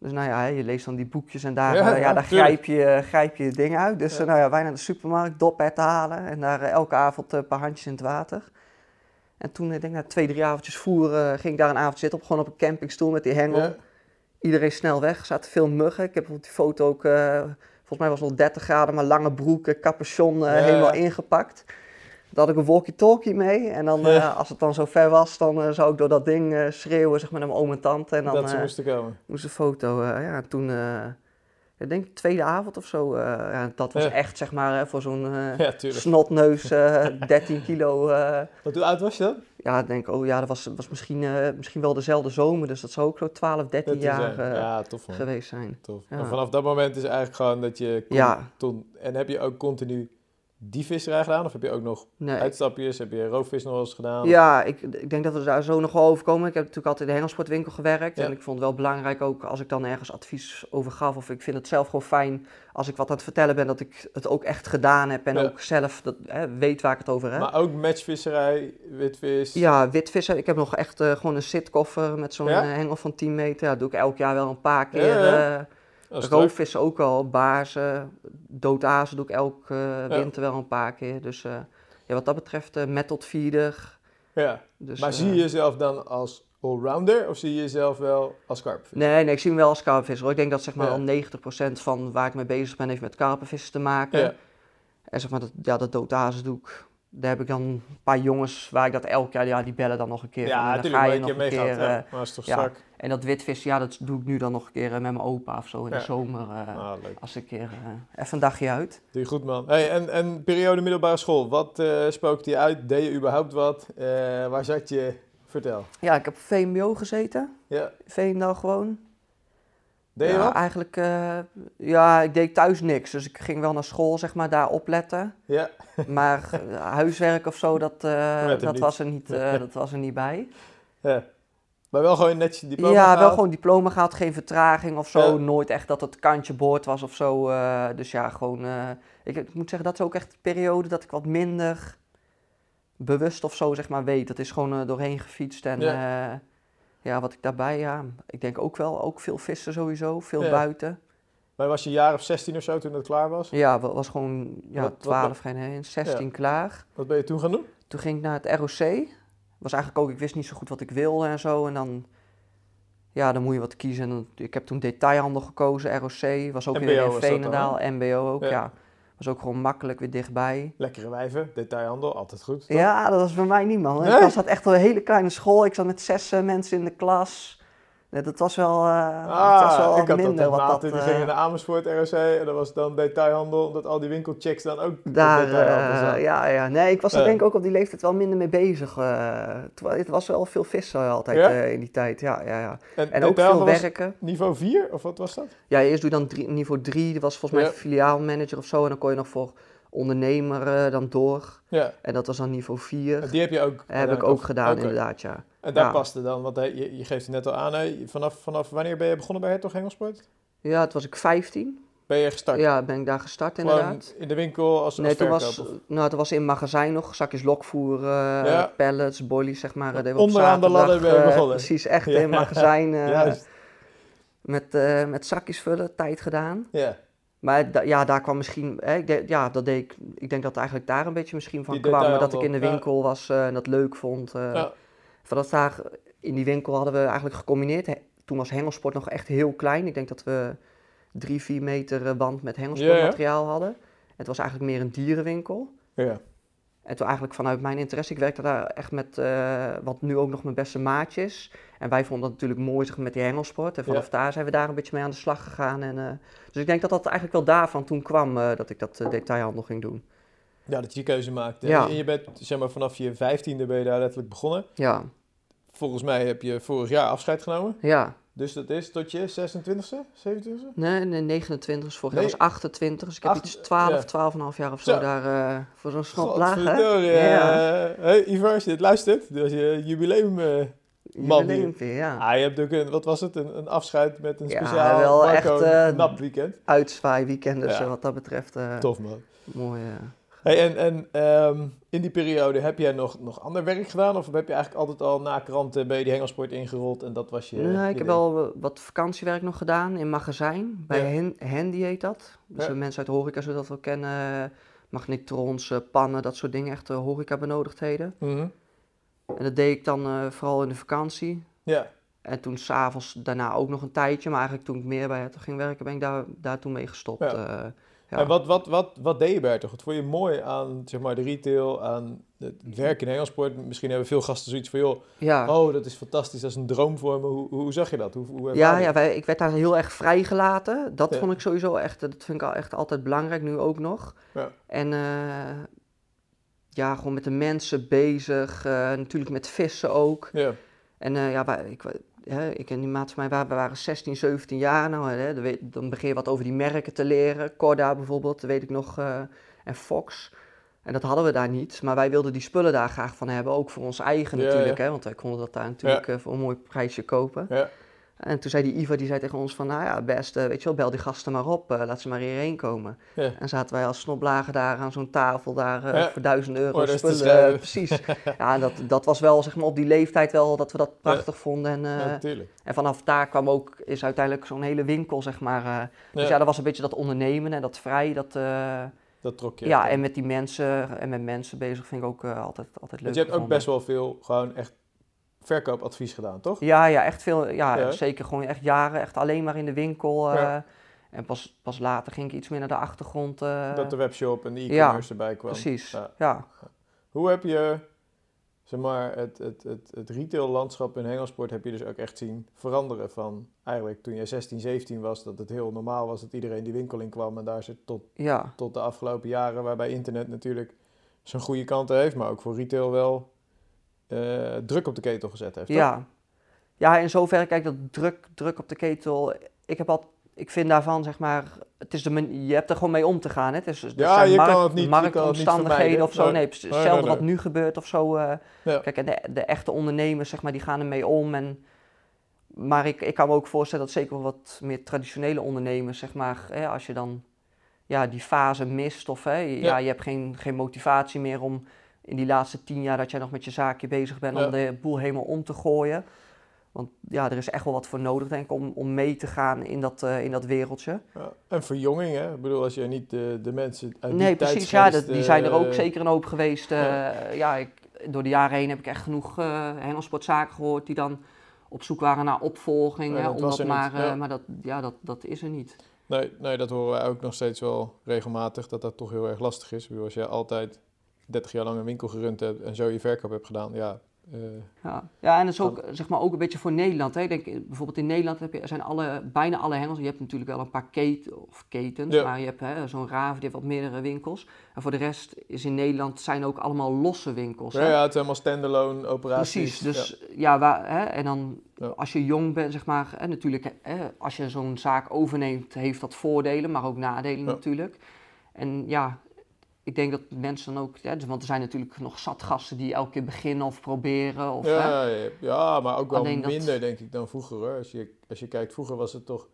Dus nou ja, je leest dan die boekjes en daar,
Ja,
eh, ja, daar grijp, je, grijp je dingen uit. Dus
Ja.
eh, nou ja, wij naar de supermarkt dopert halen en daar eh, elke avond eh, een paar handjes in het water. En toen, ik denk na twee, drie avondjes voeren, ging ik daar een avond zitten, op, gewoon op een campingstoel met die hengel.
ja.
Iedereen snel weg, er zaten veel muggen. Ik heb op die foto ook, eh, volgens mij was het nog 30 graden, maar lange broeken, capuchon eh, helemaal ingepakt. Daar had ik een walkie-talkie mee en dan, eh,
Ja.
als het dan zo ver was, dan eh, zou ik door dat ding eh, schreeuwen zeg maar, naar mijn oom en tante. En dan,
dat ze moesten komen.
moest een foto. ja, toen, ik denk tweede avond of zo. ja, dat was
Ja.
echt, zeg maar, voor zo'n
Ja,
snotneus, eh 13 kilo.
Want hoe oud was je dan?
ja, ik denk, oh ja, dat was, was misschien, misschien wel dezelfde zomer. Dus dat zou ook zo 12, 13
Dat
jaar
zijn. ja, tof man.
geweest zijn.
Tof. En vanaf dat moment is eigenlijk gewoon dat je... ton- en heb je ook continu die visserij gedaan? Of heb je ook nog
Nee.
uitstapjes? Heb je roofvis nog wel eens gedaan?
Ja, ik, ik denk dat we daar zo nog wel over komen. Ik heb natuurlijk altijd in de hengelsportwinkel gewerkt.
Ja.
En ik vond het wel belangrijk ook als ik dan ergens advies over gaf. Of ik vind het zelf gewoon fijn als ik wat aan het vertellen ben, dat ik het ook echt gedaan heb. En
Ja.
ook zelf dat, hè, weet waar ik het over heb.
Maar ook matchvisserij, witvis?
Ja, witvissen. Ik heb nog echt eh, gewoon een zitkoffer met zo'n
Ja?
eh, hengel van 10 meter. Ja, dat doe ik elk jaar wel een paar keer.
Ja,
roofvissen ook wel, baarzen, doodazen doe ik elke eh, winter wel een paar keer. Dus eh, ja, wat dat betreft, eh method feeder.
Ja.
Dus,
maar zie je jezelf dan als allrounder of zie je jezelf wel als karpvis?
Nee, nee, ik zie hem wel als karpenvisser. hoor. Ik denk dat zeg maar
Ja.
al 90% van waar ik mee bezig ben, heeft met karpenvissen te maken.
Ja.
En zeg maar, dat, ja, dat doodazen doe ik daar heb ik dan een paar jongens waar ik dat elk jaar, ja, die bellen dan nog een keer.
Ja, natuurlijk,
ga
maar
je nog keer. Eh,
maar dat is toch
ja.
strak.
En dat witvissen, ja, dat doe ik nu dan nog een keer eh, met mijn opa of zo in
Ja.
de zomer. eh,
Ah.
Als ik een keer eh, even een dagje uit.
Doe je goed, man. Hey, en, en periode middelbare school, wat eh spookte je uit? Deed je überhaupt wat? Waar zat je? Vertel.
Ja, ik heb op VMBO gezeten.
Ja,
Veenendaal gewoon.
deed je
ja,
wat?
Eigenlijk, ja, ik deed thuis niks. Dus ik ging wel naar school, zeg maar, daar opletten.
Ja,
Maar huiswerk of zo, dat, dat,
niet.
was er niet, dat was er niet bij.
ja. Maar wel gewoon netjes je diploma
ja, wel gewoon diploma gehad, geen vertraging of zo.
Ja.
Nooit echt dat het kantje boord was of zo. eh, dus ja, gewoon... eh, ik, ik moet zeggen, dat is ook echt de periode dat ik wat minder bewust of zo, zeg maar, weet. Dat is gewoon eh, doorheen gefietst en... Ja. ja, wat ik daarbij, ja, ik denk ook wel, ook veel vissen sowieso, veel
Ja.
buiten.
Maar was je een jaar of 16 of zo toen het klaar was?
Ja, wa- was gewoon ja,
Wat- wat-
12 geen heen, 16 klaar.
Wat ben je toen gaan doen?
Toen ging ik naar het ROC. Was eigenlijk ook, ik wist niet zo goed wat ik wilde en zo. En dan, ja, dan moet je wat kiezen. Ik heb toen detailhandel gekozen, ROC. Was ook
MBO
weer in
dat
Veenendaal, MBO ook,
Ja.
ja. Was ook gewoon makkelijk weer dichtbij.
Lekkere wijven, detailhandel, altijd goed. toch?
Ja, dat was bij mij niet, man.
Nee?
Ik was had echt een hele kleine school. Ik zat met zes eh, mensen in de klas. Nee, dat was wel, eh dat was wel
ik had
minder.
dat
wat dat,
die
eh,
gingen naar Amersfoort ROC en dat was dan detailhandel, omdat al die winkelchecks dan ook
Daar,
detailhandel
eh, ja, ja. Nee, ik was er denk ik ook op die leeftijd wel minder mee bezig. eh. Het was wel veel vissen altijd
Ja?
eh, in die tijd. Ja, ja, ja.
En,
En ook veel werken.
niveau 4, of wat was dat?
Ja, eerst doe je dan drie, niveau 3. Dat was volgens mij
Ja.
filiaalmanager of zo. En dan kon je nog voor ondernemer eh, dan door.
Ja,
En dat was dan niveau 4.
die heb je ook
heb ik ook gedaan, inderdaad, ja.
En daar
Ja.
paste dan, want je, je geeft het net al aan, hè, vanaf, vanaf wanneer ben je begonnen bij Hertog Hengelsport?
Ja, toen was ik 15.
Ben je gestart?
Ja, ben ik daar gestart
Gewoon
inderdaad.
in de winkel als,
Nee,
als
toen was, nou, toen was in magazijn nog zakjes lokvoer, eh,
Ja.
pallets, bollies, zeg maar. op
Onderaan de ladder ben je
eh,
begonnen.
Precies, echt
Ja.
in magazijn.
Juist,
met, met zakjes vullen, tijd gedaan.
ja.
Maar ja, daar kwam misschien, hè, ik denk, ja, dat deed ik, ik denk dat het eigenlijk daar een beetje misschien van
Die
kwam. Maar dat ik in de
ja.
winkel was eh, en dat leuk vond. eh
Ja.
Vanaf daar, in die winkel hadden we eigenlijk gecombineerd. He- Toen was Hengelsport nog echt heel klein. Ik denk dat we drie, vier meter eh, band met Hengelsportmateriaal hadden. Het was eigenlijk meer een dierenwinkel.
ja.
En toen eigenlijk vanuit mijn interesse, ik werkte daar echt met, eh, wat nu ook nog mijn beste maatjes. En wij vonden dat natuurlijk mooi zeg, met die hengelsport. En vanaf daar zijn we daar een beetje mee aan de slag gegaan. En, eh, dus ik denk dat dat eigenlijk wel daarvan toen kwam, eh, dat ik dat detailhandel ging doen.
Ja, dat je die keuze maakte.
Ja.
En je bent, zeg maar, vanaf je vijftiende ben je daar letterlijk begonnen.
Ja,
Volgens mij heb je vorig jaar afscheid genomen.
ja.
Dus dat is tot je 26e, 27e?
Nee, nee 29 is vorig jaar
Nee.
was 28. Dus ik heb
Acht-
iets 12,
ja.
12,5 jaar of zo, daar eh, voor zo'n snop lagen.
Godverdorie,
Ja.
eh, Hey Ivar, als je dit luistert, dat is je jubileum... eh, man
ja.
ah, je hebt ook een, wat was het, een, een afscheid met een
Ja,
speciaal
wel
Marco
echt, eh,
nap weekend.
Uitzwaai weekend, dus
Ja.
eh, wat dat betreft eh,
Tof man.
mooi.
Hey, en en ehm, in die periode heb jij nog, nog ander werk gedaan? Of heb je eigenlijk altijd al na kranten bij die hengelsport ingerold en dat was je...
Nee, ik heb wel wat vakantiewerk nog gedaan in magazijn. Bij
Ja.
Hen- Handy heet dat. Dus
Ja.
mensen uit de horeca zullen dat wel kennen. Magnetrons, eh, pannen, dat soort dingen. Echt eh, horeca benodigdheden.
Mhm.
En dat deed ik dan eh, vooral in de vakantie.
Ja,
En toen s'avonds daarna ook nog een tijdje. Maar eigenlijk toen ik meer bij het ging werken, ben ik daar, daar toen mee gestopt.
Ja.
ja.
En wat, wat, wat, wat deed je bij toch? Wat vond je mooi aan zeg maar, de retail, aan het werk in hengelsport? Misschien hebben veel gasten zoiets van, joh,
ja.
oh, dat is fantastisch, dat is een droom voor me. Hoe, hoe zag je dat? Hoe, hoe
Ja, ja wij, ik werd daar heel erg vrijgelaten. Dat
Ja.
vond ik sowieso echt, dat vind ik al echt altijd belangrijk, nu ook nog.
Ja.
En eh, ja, gewoon met de mensen bezig, eh, natuurlijk met vissen ook.
Ja,
En eh, ja, wij, ik, hè, ik en die maat van mij, waren- we waren 16, 17 jaar nou. Hè, dan, begin je wat over die merken te leren. Corda bijvoorbeeld, weet ik nog, eh, en Fox. En dat hadden we daar niet, maar wij wilden die spullen daar graag van hebben, ook voor ons eigen
Ja,
natuurlijk,
ja.
Hè, want wij konden dat daar natuurlijk eh, voor een mooi prijsje kopen. En toen zei die Iva, die zei tegen ons van, nou ja, best, eh, weet je wel, bel die gasten maar op, eh, laat ze maar hierheen komen.
Ja.
En zaten wij als snoblagen daar aan zo'n tafel, daar eh,
Ja.
voor duizend euro
Orders
spullen. precies. ja, en dat, dat was wel, zeg maar, op die leeftijd wel dat we dat prachtig vonden. En, en vanaf daar kwam ook, is uiteindelijk zo'n hele winkel, zeg maar. dus
Ja.
dat was een beetje dat ondernemen en dat vrij, dat...
Dat trok je.
ja, en met die mensen en met mensen bezig vind ik ook altijd, altijd leuk
Want je hebt ook best wel veel gewoon echt verkoopadvies gedaan, toch?
Ja, ja, echt veel. Ja,
Ja.
zeker gewoon echt jaren, echt alleen maar in de winkel. eh,
Ja.
En pas, pas later ging ik iets meer naar de achtergrond. eh,
Dat de webshop en de e-commerce erbij kwam.
precies.
Ja.
Ja.
Hoe heb je, zeg maar, het, het, het, het retaillandschap in hengelsport heb je dus ook echt zien veranderen van eigenlijk toen jij 16, 17 was, dat het heel normaal was dat iedereen die winkel in kwam en daar zit tot,
Ja,
tot de afgelopen jaren waarbij internet natuurlijk zijn goede kanten heeft, maar ook voor retail wel eh, druk op de ketel gezet heeft. toch?
ja. Ja, in zoverre, kijk, dat druk, druk op de ketel. Ik heb al, ik vind daarvan, zeg maar, het is de je hebt er gewoon mee om te gaan. Hè? Het is,
Ja,
zijn
je
markt-
kan het niet-
marktomstandigheden of zo.
Nee.
Hetzelfde
nee, nee.
wat nu gebeurt of zo.
Ja.
Kijk, en de, de echte ondernemers, zeg maar, die gaan ermee om. En, maar ik, ik kan me ook voorstellen dat zeker wat meer traditionele ondernemers, zeg maar, hè, als je dan ja, die fase mist of hè, ja.
Ja.
je hebt geen, geen motivatie meer om in die laatste tien jaar dat jij nog met je zaakje bezig bent
Ja.
om de boel helemaal om te gooien. Want ja, er is echt wel wat voor nodig, denk ik, om, om mee te gaan in dat, eh, in dat wereldje.
Ja. En verjonging, hè? Ik bedoel, als je niet de, de mensen uit die
nee, precies. Ja, dat, die zijn er ook
eh,
zeker een hoop geweest. eh,
ja.
ja, ik, door de jaren heen heb ik echt genoeg eh hengelsportzaken gehoord die dan op zoek waren naar opvolging.
Ja,
hè, omdat
niet,
maar, eh,
ja.
maar dat, ja, dat, dat is er niet.
Nee, nee, dat horen wij ook nog steeds wel regelmatig, dat dat toch heel erg lastig is. Ik bedoel, als je altijd 30 jaar lang een winkel gerund hebt en zo je verkoop hebt gedaan, ja. eh,
Ja, ja en dat is ook, zeg maar, ook een beetje voor Nederland. Hè. Ik denk, bijvoorbeeld in Nederland heb je, zijn alle, bijna alle hengels. Je hebt natuurlijk wel een paar keten, of ketens,
Ja.
maar je hebt zo'n Raven, die heeft wat meerdere winkels. En voor de rest is in Nederland zijn ook allemaal losse winkels.
ja,
hè.
ja, het zijn allemaal standalone operaties.
Precies, dus ja, waar, hè, en dan als je jong bent, zeg maar, hè, natuurlijk, hè, als je zo'n zaak overneemt, heeft dat voordelen, maar ook nadelen natuurlijk. En ja, ik denk dat mensen dan ook, hè, dus- want er zijn natuurlijk nog zat gasten die elke keer beginnen of proberen. Of.
Ja, ja, ja, maar ook wel
Alleen dat-
minder denk ik dan vroeger hoor. Als je, als je kijkt, vroeger was het toch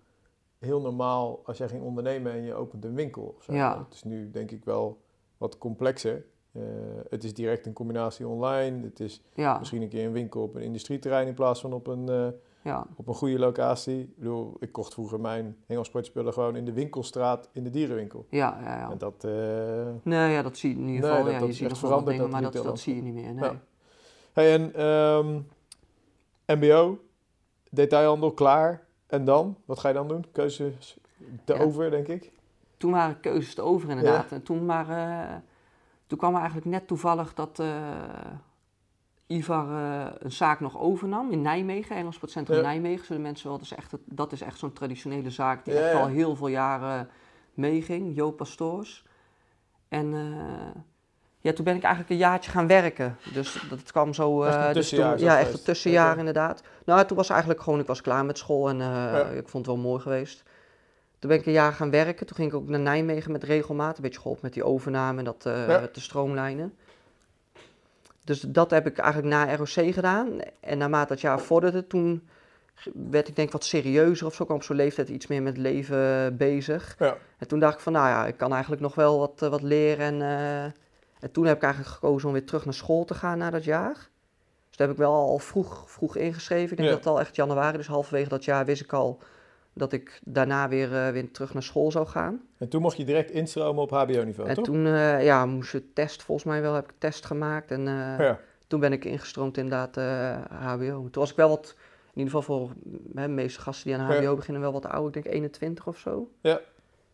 heel normaal als jij ging ondernemen en je opent een winkel. Of zo.
Ja.
Het is nu denk ik wel wat complexer. Eh, het is direct een combinatie online. Het is
ja,
misschien een keer een winkel op een industrieterrein in plaats van op een, eh,
ja,
op een goede locatie. Ik bedoel, ik kocht vroeger mijn hengelsportspullen gewoon in de winkelstraat in de dierenwinkel.
ja, ja. ja.
En dat, eh,
Nee, ja, dat zie je in ieder
Nee,
geval.
dat-
ja,
dat
je ziet nog dingen,
dat
maar dat, dat zie je niet meer. Nee.
Hey, en ehm, MBO, detailhandel, klaar. En dan? Wat ga je dan doen? Keuzes te
Ja.
over, denk ik.
Toen waren keuzes te over inderdaad. En toen, maar, eh, toen kwam er eigenlijk net toevallig dat eh, Ivar eh, een zaak nog overnam in Nijmegen, Engels Sportcentrum
Ja.
Nijmegen. Zullen mensen wel, dat is echt, dat is echt zo'n traditionele zaak die
Ja,
echt al heel veel jaren meeging, Joop Pastoors. En eh, ja, toen ben ik eigenlijk een jaartje gaan werken. Dus dat kwam zo...
Echt
eh, dus
tussenjaar
toen-
is dat
Ja, echt een tussenjaar
Oké.
inderdaad. Nou, toen was eigenlijk gewoon, ik was klaar met school en eh, ik vond het wel mooi geweest. Toen ben ik een jaar gaan werken. Toen ging ik ook naar Nijmegen met regelmaat. Een beetje geholpen met die overname en dat eh,
Ja.
te stroomlijnen. Dus dat heb ik eigenlijk na ROC gedaan. En naarmate het jaar vorderde, toen werd ik denk wat serieuzer of zo. kwam op zo'n leeftijd iets meer met leven bezig.
Ja.
En toen dacht ik van, nou ja, ik kan eigenlijk nog wel wat, eh, wat leren. En, eh, en toen heb ik eigenlijk gekozen om weer terug naar school te gaan na dat jaar. Dus daar heb ik wel al vroeg, vroeg ingeschreven. Ik denk
Ja.
dat het al echt januari, dus halverwege dat jaar wist ik al dat ik daarna weer, eh, weer terug naar school zou gaan.
En toen mocht je direct instromen op HBO-niveau,
en
toch?
toen eh, ja, moest je test, volgens mij wel, heb ik test gemaakt. En eh,
Ja.
toen ben ik ingestroomd inderdaad HBO. Toen was ik wel wat, in ieder geval voor hè, de meeste gasten die aan
Ja.
HBO beginnen, wel wat ouder. Ik denk 21 of zo.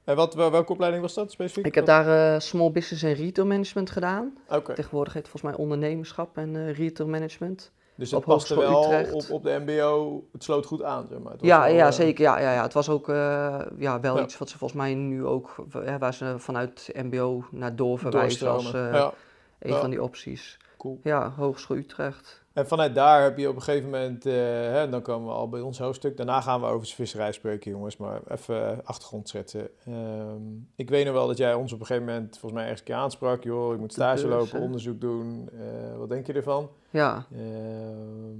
En wat, wel- welke opleiding was dat specifiek?
Ik heb daar Small Business en Retail Management gedaan.
Oké,
Tegenwoordig heet het volgens mij ondernemerschap en retail management.
Dus het paste wel
Utrecht.
op, op de MBO, het sloot goed aan, zeg maar.
Ja,
wel,
ja,
eh,
zeker. Ja, ja, ja. Het was ook eh, ja, wel
Ja.
iets wat ze volgens mij nu ook, hè, waar ze vanuit MBO naar doorverwijzen als eh,
ja,
een van die opties.
Cool.
Ja, Hogeschool Utrecht.
En vanuit daar heb je op een gegeven moment, eh, hè, dan komen we al bij ons hoofdstuk. Daarna gaan we over het visserij spreken, jongens. Maar even eh, achtergrond schetsen. Ehm, ik weet nog wel dat jij ons op een gegeven moment volgens mij ergens een keer aansprak. Joh, ik moet stage
beurs,
lopen,
hè?
onderzoek doen. Eh, wat denk je ervan?
Ja,
Ehm,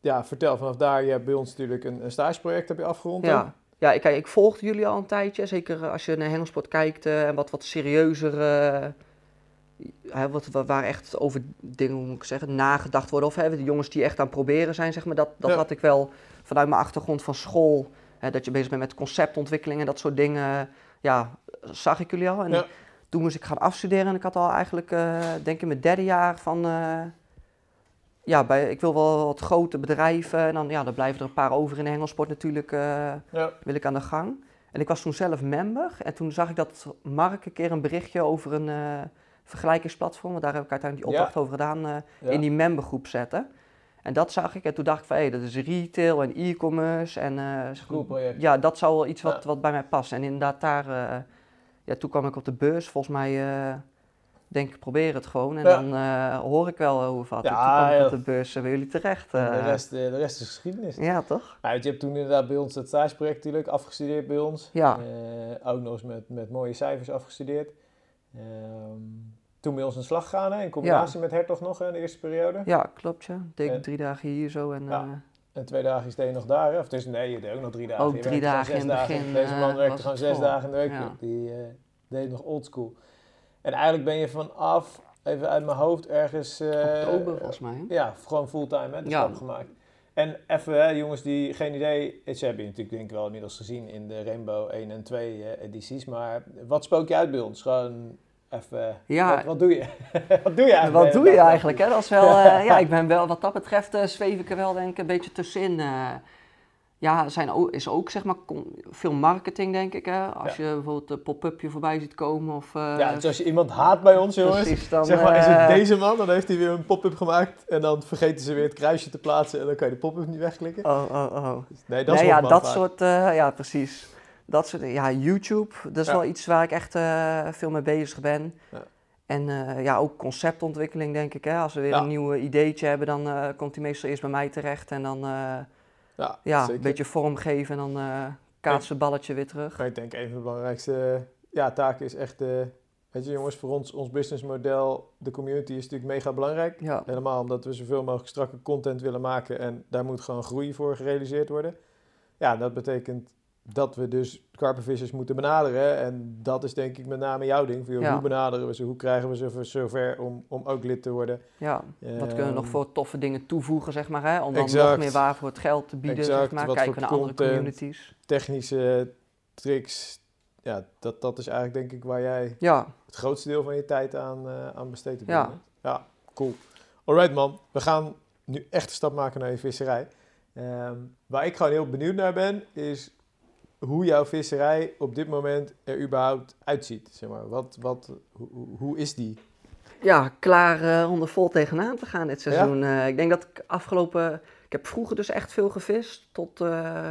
ja, vertel vanaf daar. Je hebt bij ons natuurlijk een, een stageproject heb je afgerond. hè?
ja. Ja, ik, kijk, ik volgde jullie al een tijdje. Zeker als je naar Hengelsport kijkt eh, en wat, wat serieuzer. Hè, wat, wa- waar echt over dingen, hoe moet ik zeggen, nagedacht worden. Of hè, de jongens die echt aan het proberen zijn, zeg maar. Dat, dat
Ja.
had ik wel vanuit mijn achtergrond van school. Hè, dat je bezig bent met conceptontwikkeling en dat soort dingen. Ja, zag ik jullie al. En
Ja.
toen moest ik gaan afstuderen. En ik had al eigenlijk, eh, denk ik, mijn derde jaar van... eh, ja, bij, ik wil wel wat grote bedrijven. En dan, ja, dan blijven er een paar over in de hengelsport natuurlijk. eh,
Ja.
wil ik aan de gang. En ik was toen zelf member. En toen zag ik dat Mark een keer een berichtje over een, vergelijkingsplatform, want daar heb ik uiteindelijk die
Ja.
opdracht over gedaan, eh,
Ja.
in die membergroep zetten. En dat zag ik en toen dacht ik van, hé, dat is retail en e-commerce en... eh,
Cool project.
Ja, dat zou wel iets wat,
Ja.
wat bij mij past. En inderdaad daar, eh, ja, toen kwam ik op de beurs, volgens mij... denk ik, probeer het gewoon. En
Ja.
dan hoor ik wel hoe wat.
Ja,
En toen kwam op de beurs bij jullie terecht.
De, rest, de rest is geschiedenis.
ja, toch?
Nou, je hebt toen inderdaad bij ons dat stageproject natuurlijk afgestudeerd bij ons.
Ja.
Ook nog eens met, met mooie cijfers afgestudeerd. Ehm, toen bij ons aan de slag gegaan, hè, in combinatie met Hertog nog hè, in de eerste periode.
Ja, klopt, ja. Deed ik drie dagen hier zo en...
Ja.
eh,
En twee dagen is deed je nog daar, hè? of dus, nee, je deed ook nog drie dagen.
Ook
Je
drie
werkte
dagen in
dagen.
begin,
Deze man
eh,
werkte
was
gewoon zes
vol.
dagen in de week.
Ja.
Die eh, deed nog oldschool. En eigenlijk ben je vanaf, even uit mijn hoofd, ergens... eh,
oktober volgens mij. hè?
Ja, gewoon fulltime hè, de
Ja.
stap gemaakt. En even, hè, jongens die geen idee, ze hebben je natuurlijk denk ik wel inmiddels gezien in de Rainbow 1 en 2 eh, edities, maar wat spook je uit bij ons? Gewoon even,
Ja.
wat, wat doe je? wat doe je eigenlijk?
Wat doe je eigenlijk? Hè? Dat is wel, eh, ja, ik ben wel, wat dat betreft eh, zweef ik er wel denk ik een beetje tussenin. eh. ja, zijn ook, is ook zeg maar veel marketing denk ik. Hè? Als je bijvoorbeeld een pop-upje voorbij ziet komen of...
Ja, dus als je iemand haat bij ons jongens,
precies, dan,
zeg maar is het deze man, dan heeft hij weer een pop-up gemaakt en dan vergeten ze weer het kruisje te plaatsen en dan kan je de pop-up niet wegklikken.
Oh, oh, oh.
Nee, dat is
nee, ja, dat
vaak.
soort, ja, precies. Dat soort, ja, YouTube, dat is
Ja.
wel iets waar ik echt eh, veel mee bezig ben.
Ja.
En eh, ja, ook conceptontwikkeling, denk ik. Hè? Als we weer
Ja.
een nieuw ideetje hebben, dan eh, komt die meestal eerst bij mij terecht. En dan
Ja,
een beetje vorm geven en dan kaatsen het balletje weer terug.
Maar ik denk een van de belangrijkste ja, taken is echt, weet je jongens, voor ons, ons businessmodel, de community is natuurlijk mega belangrijk.
Ja,
Helemaal omdat we zoveel mogelijk strakke content willen maken en daar moet gewoon groei voor gerealiseerd worden. Ja, dat betekent dat we dus carpenvissers moeten benaderen. En dat is denk ik met name jouw ding. Voor, joh,
Ja.
Hoe benaderen we ze? Hoe krijgen we ze voor zover om, om ook lid te worden?
ja. wat kunnen we nog
Ehm,
voor toffe dingen toevoegen, zeg maar. Hè? Om dan nog meer waar voor het geld te bieden,
Exact,
zeg maar.
wat
Kijken naar andere communities.
Technische tricks. Ja, dat, dat is eigenlijk denk ik waar jij
Ja,
het grootste deel van je tijd aan, eh, aan besteedt.
Ja.
Ja, cool. Alright man, we gaan nu echt een stap maken naar je visserij. Ehm, waar ik gewoon heel benieuwd naar ben, is hoe jouw visserij op dit moment er überhaupt uitziet. Zeg maar. wat, wat, hoe, hoe- is die?
ja, klaar eh, om er vol tegenaan te gaan dit seizoen. Eh, ik denk dat ik afgelopen... Ik heb vroeger dus echt veel gevist. Tot, eh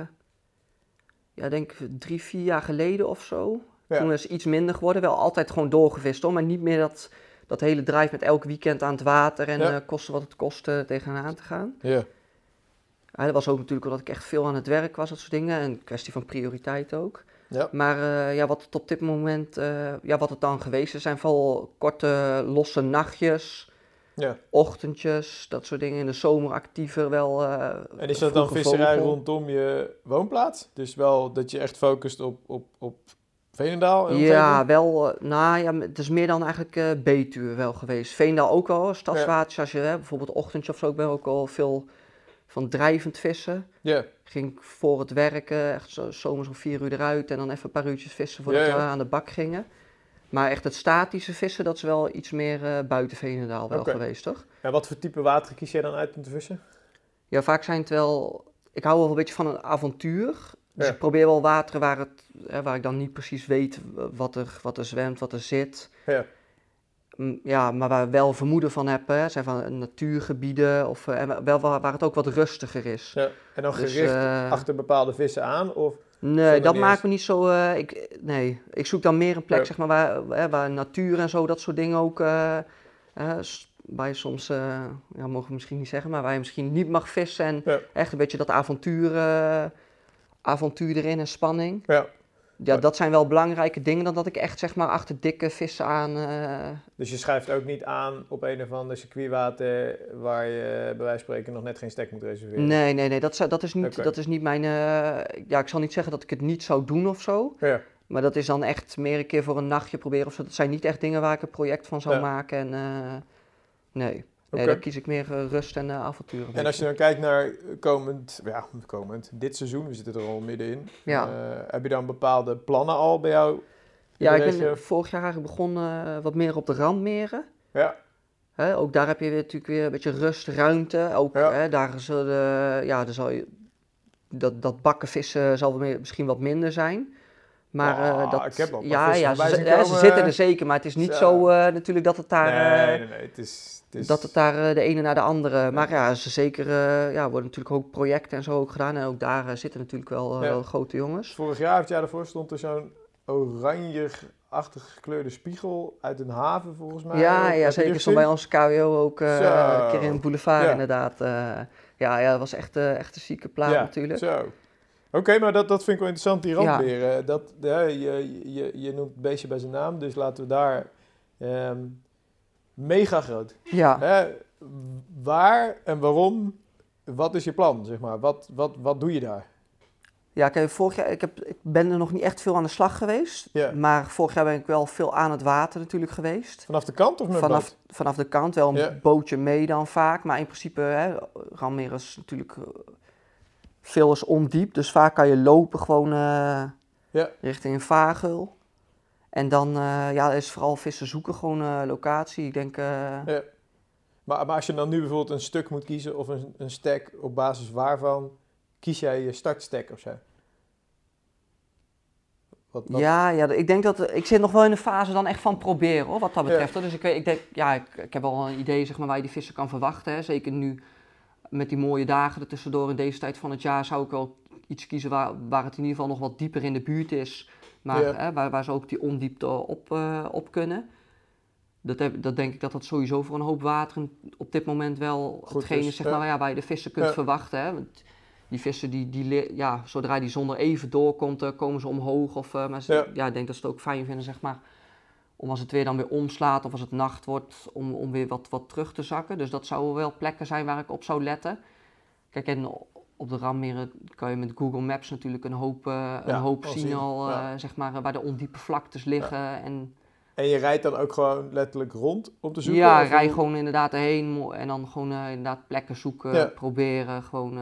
ja, denk drie, vier jaar geleden of zo.
Ja.
Toen is iets minder geworden. Wel altijd gewoon doorgevist hoor. Maar niet meer dat, dat hele drive met elk weekend aan het water. En
Ja.
kosten wat het kostte tegenaan te gaan.
Ja,
Ja, dat was ook natuurlijk omdat ik echt veel aan het werk was. Dat soort dingen. Een kwestie van prioriteit ook.
ja,
Maar eh, ja, wat het op dit moment, eh, ja, wat het dan geweest is, zijn vooral korte, losse nachtjes,
ja.
ochtendjes, dat soort dingen. In de zomer actiever wel. eh,
En is dat dan visserij
vogel.
rondom je woonplaats? Dus wel dat je echt focust op, op, op Veenendaal? en
Ja, wel. nou ja, het is meer dan eigenlijk Betuwe wel geweest. Veendal ook wel, stadswatertjes. Als je bijvoorbeeld ochtendje of zo, ik ben ook al veel van drijvend vissen.
Ja,
Ging voor het werken, echt zo, zomers om vier uur eruit en dan even een paar uurtjes vissen voordat we aan de bak gingen. Maar echt het statische vissen, dat is wel iets meer eh buiten Veenendaal wel geweest, toch?
En wat voor type water kies jij dan uit om te vissen?
Ja, vaak zijn het wel... Ik hou wel een beetje van een avontuur. Dus
Ja.
ik probeer wel wateren waar, het, hè, waar ik dan niet precies weet wat er, wat er zwemt, wat er zit.
Ja.
Ja, maar waar ik wel vermoeden van heb, hè, zijn van natuurgebieden of eh, en wel waar, waar het ook wat rustiger is.
Ja. En dan
Dus,
gericht
eh,
achter bepaalde vissen aan? Of
Nee, dat maakt
eens-
me niet zo. eh, ik, nee, ik zoek dan meer een plek,
Ja.
zeg maar, waar, waar, waar natuur en zo, dat soort dingen ook. waar je soms, ja, mogen we misschien niet zeggen, maar waar je misschien niet mag vissen. En
Ja.
echt een beetje dat avontuur, avontuur erin en spanning.
Ja.
Ja, dat zijn wel belangrijke dingen dan dat ik echt, zeg maar, achter dikke vissen aan. eh,
Dus je schuift ook niet aan op een of ander circuitwater waar je bij wijze van spreken nog net geen stek moet reserveren?
nee, nee, nee, dat, dat, is niet, dat is niet mijn. eh, ja, ik zal niet zeggen dat ik het niet zou doen of zo.
Ja,
Maar dat is dan echt meer een keer voor een nachtje proberen of zo. Dat zijn niet echt dingen waar ik een project van zou
Ja.
maken. En, eh, nee.
Oké.
nee, dan kies ik meer eh, rust en eh, avontuur. een
En als je dan kijkt naar komend, ja, komend, dit seizoen, we zitten er al middenin.
Ja.
Eh, heb je dan bepaalde plannen al bij jou?
ja, ik ben vorig jaar begonnen eh, wat meer op de randmeren.
Ja,
ook daar heb je weer, natuurlijk weer een beetje rust, ruimte. Ook
Ja.
daar zullen, ja, daar zal je, dat, dat bakken vissen zal misschien wat minder zijn. Maar eh,
Ah,
dat,
ik heb
ja, ja, ze, zitten
eh.
er zeker, maar het is niet
Zo.
zo eh, natuurlijk dat het daar, eh,
nee, nee, nee. Het is, is,
dat het daar eh, de ene naar de andere. Maar ja, ze zeker, ja, worden natuurlijk ook projecten en zo ook gedaan. En ook daar eh, zitten natuurlijk wel, eh,
Ja.
wel grote jongens.
Vorig jaar of het jaar daarvoor stond er zo'n oranje-achtig gekleurde spiegel uit een haven volgens mij.
Ja, ja zeker. Stond bij onze KWO ook
Zo.
een keer in het boulevard
Ja.
inderdaad. ja, ja, dat was echt, echt een zieke plaat
ja,
natuurlijk.
Zo. Oké, maar dat, dat vind ik wel interessant, die
Ja.
randberen. Dat, ja, je, je, je noemt het beestje bij zijn naam, dus laten we daar... ehm, mega groot.
Ja.
Hè? Waar en waarom, wat is je plan, zeg maar? Wat, wat, wat doe je daar?
Ja, kijk, vorig jaar, ik, heb, ik ben er nog niet echt veel aan de slag geweest. Maar vorig jaar ben ik wel veel aan het water natuurlijk geweest.
Vanaf de kant of met
Vanaf,
boot?
vanaf de kant wel een bootje mee dan vaak. Maar in principe, hè, is natuurlijk eh, veel is ondiep. Dus vaak kan je lopen gewoon eh, richting een vaargeul. En dan eh, ja, is vooral vissen zoeken gewoon eh, locatie. Ik denk, eh,
Ja. Maar, maar als je dan nu bijvoorbeeld een stuk moet kiezen of een, een stack, op basis waarvan kies jij je startstack of zo? Wat, wat-
Ja, ja, ik denk dat ik zit nog wel in de fase dan echt van proberen hoor, wat dat betreft. Dus ik, weet, ik denk, ja, ik, ik heb wel een idee zeg maar, waar je die vissen kan verwachten. Hè. Zeker nu met die mooie dagen er tussendoor in deze tijd van het jaar zou ik wel iets kiezen waar, waar het in ieder geval nog wat dieper in de buurt is. Maar
Ja.
hè, waar, waar ze ook die ondiepte op, eh, op kunnen. Dat, heb, dat denk ik dat dat sowieso voor een hoop wateren op dit moment wel
Goed
hetgeen
is,
zeg maar, ja, waar je de vissen kunt
Ja.
verwachten. Hè. Want die vissen, die, die, ja, zodra die zon er even doorkomt, eh, komen ze omhoog. Of, eh, maar ze-
Ja.
ja. ik denk dat ze het ook fijn vinden, zeg maar, om als het weer dan weer omslaat of als het nacht wordt, om, om weer wat, wat terug te zakken. Dus dat zouden wel plekken zijn waar ik op zou letten. Kijk, en op de Rammeren kan je met Google Maps natuurlijk een hoop, eh, een hoop zien al, eh,
ja.
zeg maar, waar de ondiepe vlaktes liggen. En
En je rijdt dan ook gewoon letterlijk rond om te zoeken?
ja, rij
hoe-
gewoon inderdaad erheen en dan gewoon eh, inderdaad plekken zoeken, proberen, gewoon,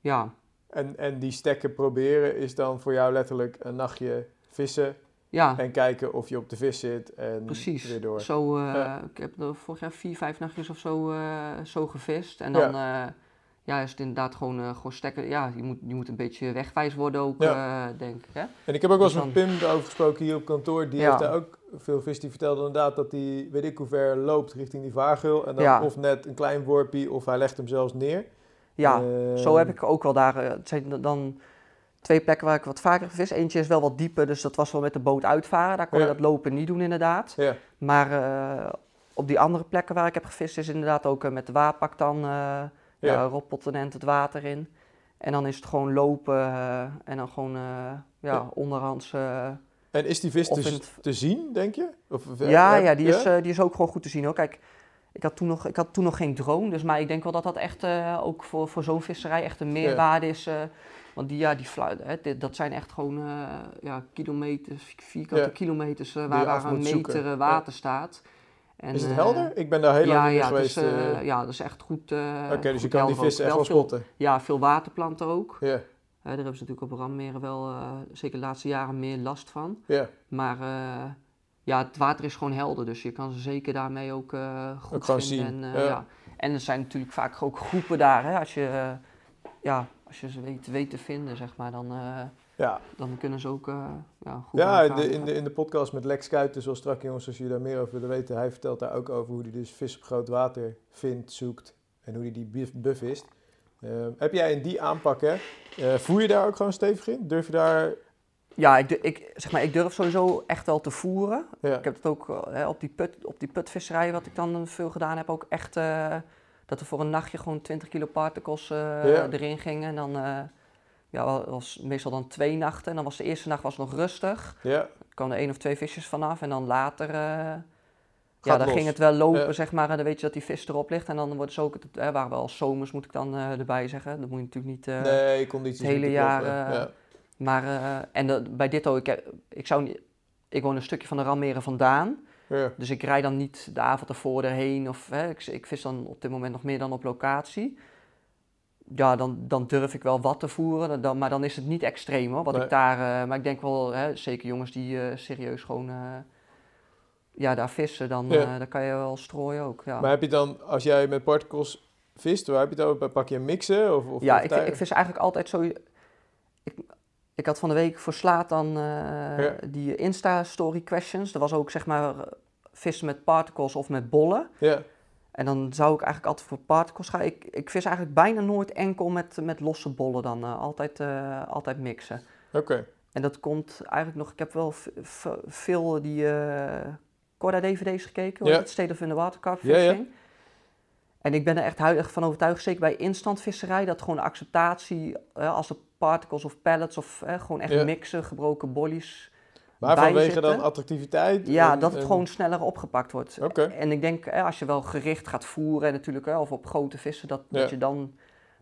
ja.
En, en die stekken proberen is dan voor jou letterlijk een nachtje vissen
Ja,
en kijken of je op de vis zit en
precies.
weer door.
Zo, ik heb er vorig jaar vier, vijf nachtjes of zo, zo gevist. En dan ja. is het inderdaad gewoon, eh, gewoon stekken. Ja, je moet, je moet een beetje wegwijs worden ook, eh, denk ik. Hè?
En ik heb ook wel eens
Dus
met Pim erover gesproken hier op kantoor. Die
Ja.
heeft daar ook veel vis. Die vertelde inderdaad dat hij, weet ik hoe ver, loopt richting die vaargeul. En dan
Ja.
of net een klein worpie of hij legt hem zelfs neer.
Ja,
Ehm,
zo heb ik ook wel daar. eh, Het zijn dan twee plekken waar ik wat vaker gevist. Eentje is wel wat dieper, dus dat was wel met de boot uitvaren. Daar kon je dat lopen niet doen, inderdaad.
Ja,
Maar eh, op die andere plekken waar ik heb gevist, is inderdaad ook eh, met de wapak dan. Ja. Roppottenent het water in. En dan is het gewoon lopen eh, en dan gewoon eh, ja, onderhands. eh,
En is die vis te,
het-
te zien, denk je? Of,
ja, ja, die, Is, die is ook gewoon goed te zien hoor. Kijk, ik had toen nog, ik had toen nog geen drone, dus maar ik denk wel dat dat echt ook voor, voor zo'n visserij echt een meerwaarde is. want die, ja, die fluiten, hè, dit- dat zijn echt gewoon ja, kilometers, vierkante
Ja.
kilometers waar, waar een meter
Ja.
water staat. En,
is het
eh,
helder? Ik ben daar heel lang
ja,
geweest.
eh,
eh.
ja, dat is echt goed. eh,
Oké, dus je kan die
helder
vis
ook.
echt wel
veel,
spotten.
Ja, veel waterplanten ook.
Ja,
daar hebben ze natuurlijk op Rammeren wel, eh, zeker de laatste jaren, meer last van.
ja.
Maar eh, ja, het water is gewoon helder, dus je kan ze zeker daarmee ook eh, goed
Ook
vinden.
zien,
En, eh,
ja.
ja. en er zijn natuurlijk vaak ook groepen daar, hè, als je, eh, ja, als je ze weet, weet te vinden, zeg maar, dan, eh,
ja.
dan kunnen ze ook eh, ja, goed
Ja,
bij
in de, in, de, in de podcast met Lex Kuiten, zoals strak jongens, als jullie daar meer over willen weten, hij vertelt daar ook over hoe hij dus vis op groot water vindt, zoekt en hoe hij die bevist. Ehm, heb jij in die aanpak, hè, eh, voer je daar ook gewoon stevig in? Durf je daar...
Ja, ik, ik, zeg maar, ik durf sowieso echt wel te voeren.
Ja,
Ik heb het ook eh, hè, op, die put, op die putvisserij, wat ik dan veel gedaan heb, ook echt eh, dat er voor een nachtje gewoon 20 kilo particles eh,
Ja.
erin gingen. En dan eh, ja, was meestal dan twee nachten. En dan was de eerste nacht was nog rustig.
ja,
Er kwamen er één of twee visjes vanaf. En dan later, eh, ja, dan
los.
ging het wel lopen,
Ja.
zeg maar. En dan weet je dat die vis erop ligt. En dan worden ze ook, hè, waren wel zomers, moet ik dan eh, erbij zeggen. Dat moet je natuurlijk niet... eh,
nee, condities
het hele jaar, eh,
ja.
Maar, eh, en dat- bij dit ook, ik, ik zou niet... Ik woon een stukje van de Rammeren vandaan.
Ja.
Dus ik rijd dan niet de avond ervoor erheen. Of hè, ik, ik vis dan op dit moment nog meer dan op locatie. Ja, dan, dan durf ik wel wat te voeren. Dan, maar dan is het niet extreem hoor. Wat
Nee.
ik daar, eh, maar ik denk wel, hè, zeker jongens die eh, serieus gewoon eh, ja, daar vissen, dan,
Ja.
dan kan je wel strooien ook. Ja,
Maar heb je dan, als jij met particles vist, waar heb je het over? Pak je een mixen? Of, of
ja ik, ik vis eigenlijk altijd zo. Ik, Ik had van de week voor Slaat dan
Ja.
die Insta-story questions. Er was ook zeg maar vissen met particles of met bollen.
Ja,
En dan zou ik eigenlijk altijd voor particles gaan. Ik, ik vis eigenlijk bijna nooit enkel met, met losse bollen dan. eh, altijd, eh, altijd mixen.
oké.
En dat komt eigenlijk nog... Ik heb wel veel die eh Corda-dvd's gekeken.
Ja.
Het State of in the Water Carp
Ja, ja.
En ik ben er echt huidig van overtuigd, zeker bij instantvisserij, dat gewoon de acceptatie, als er particles of pellets of gewoon echt
Ja.
mixen, gebroken bollies.
Maar vanwege
zitten.
dan attractiviteit?
Ja,
en-
dat het
en-
gewoon sneller opgepakt wordt. En ik denk, als je wel gericht gaat voeren, natuurlijk, of op grote vissen, dat,
Ja.
dat je dan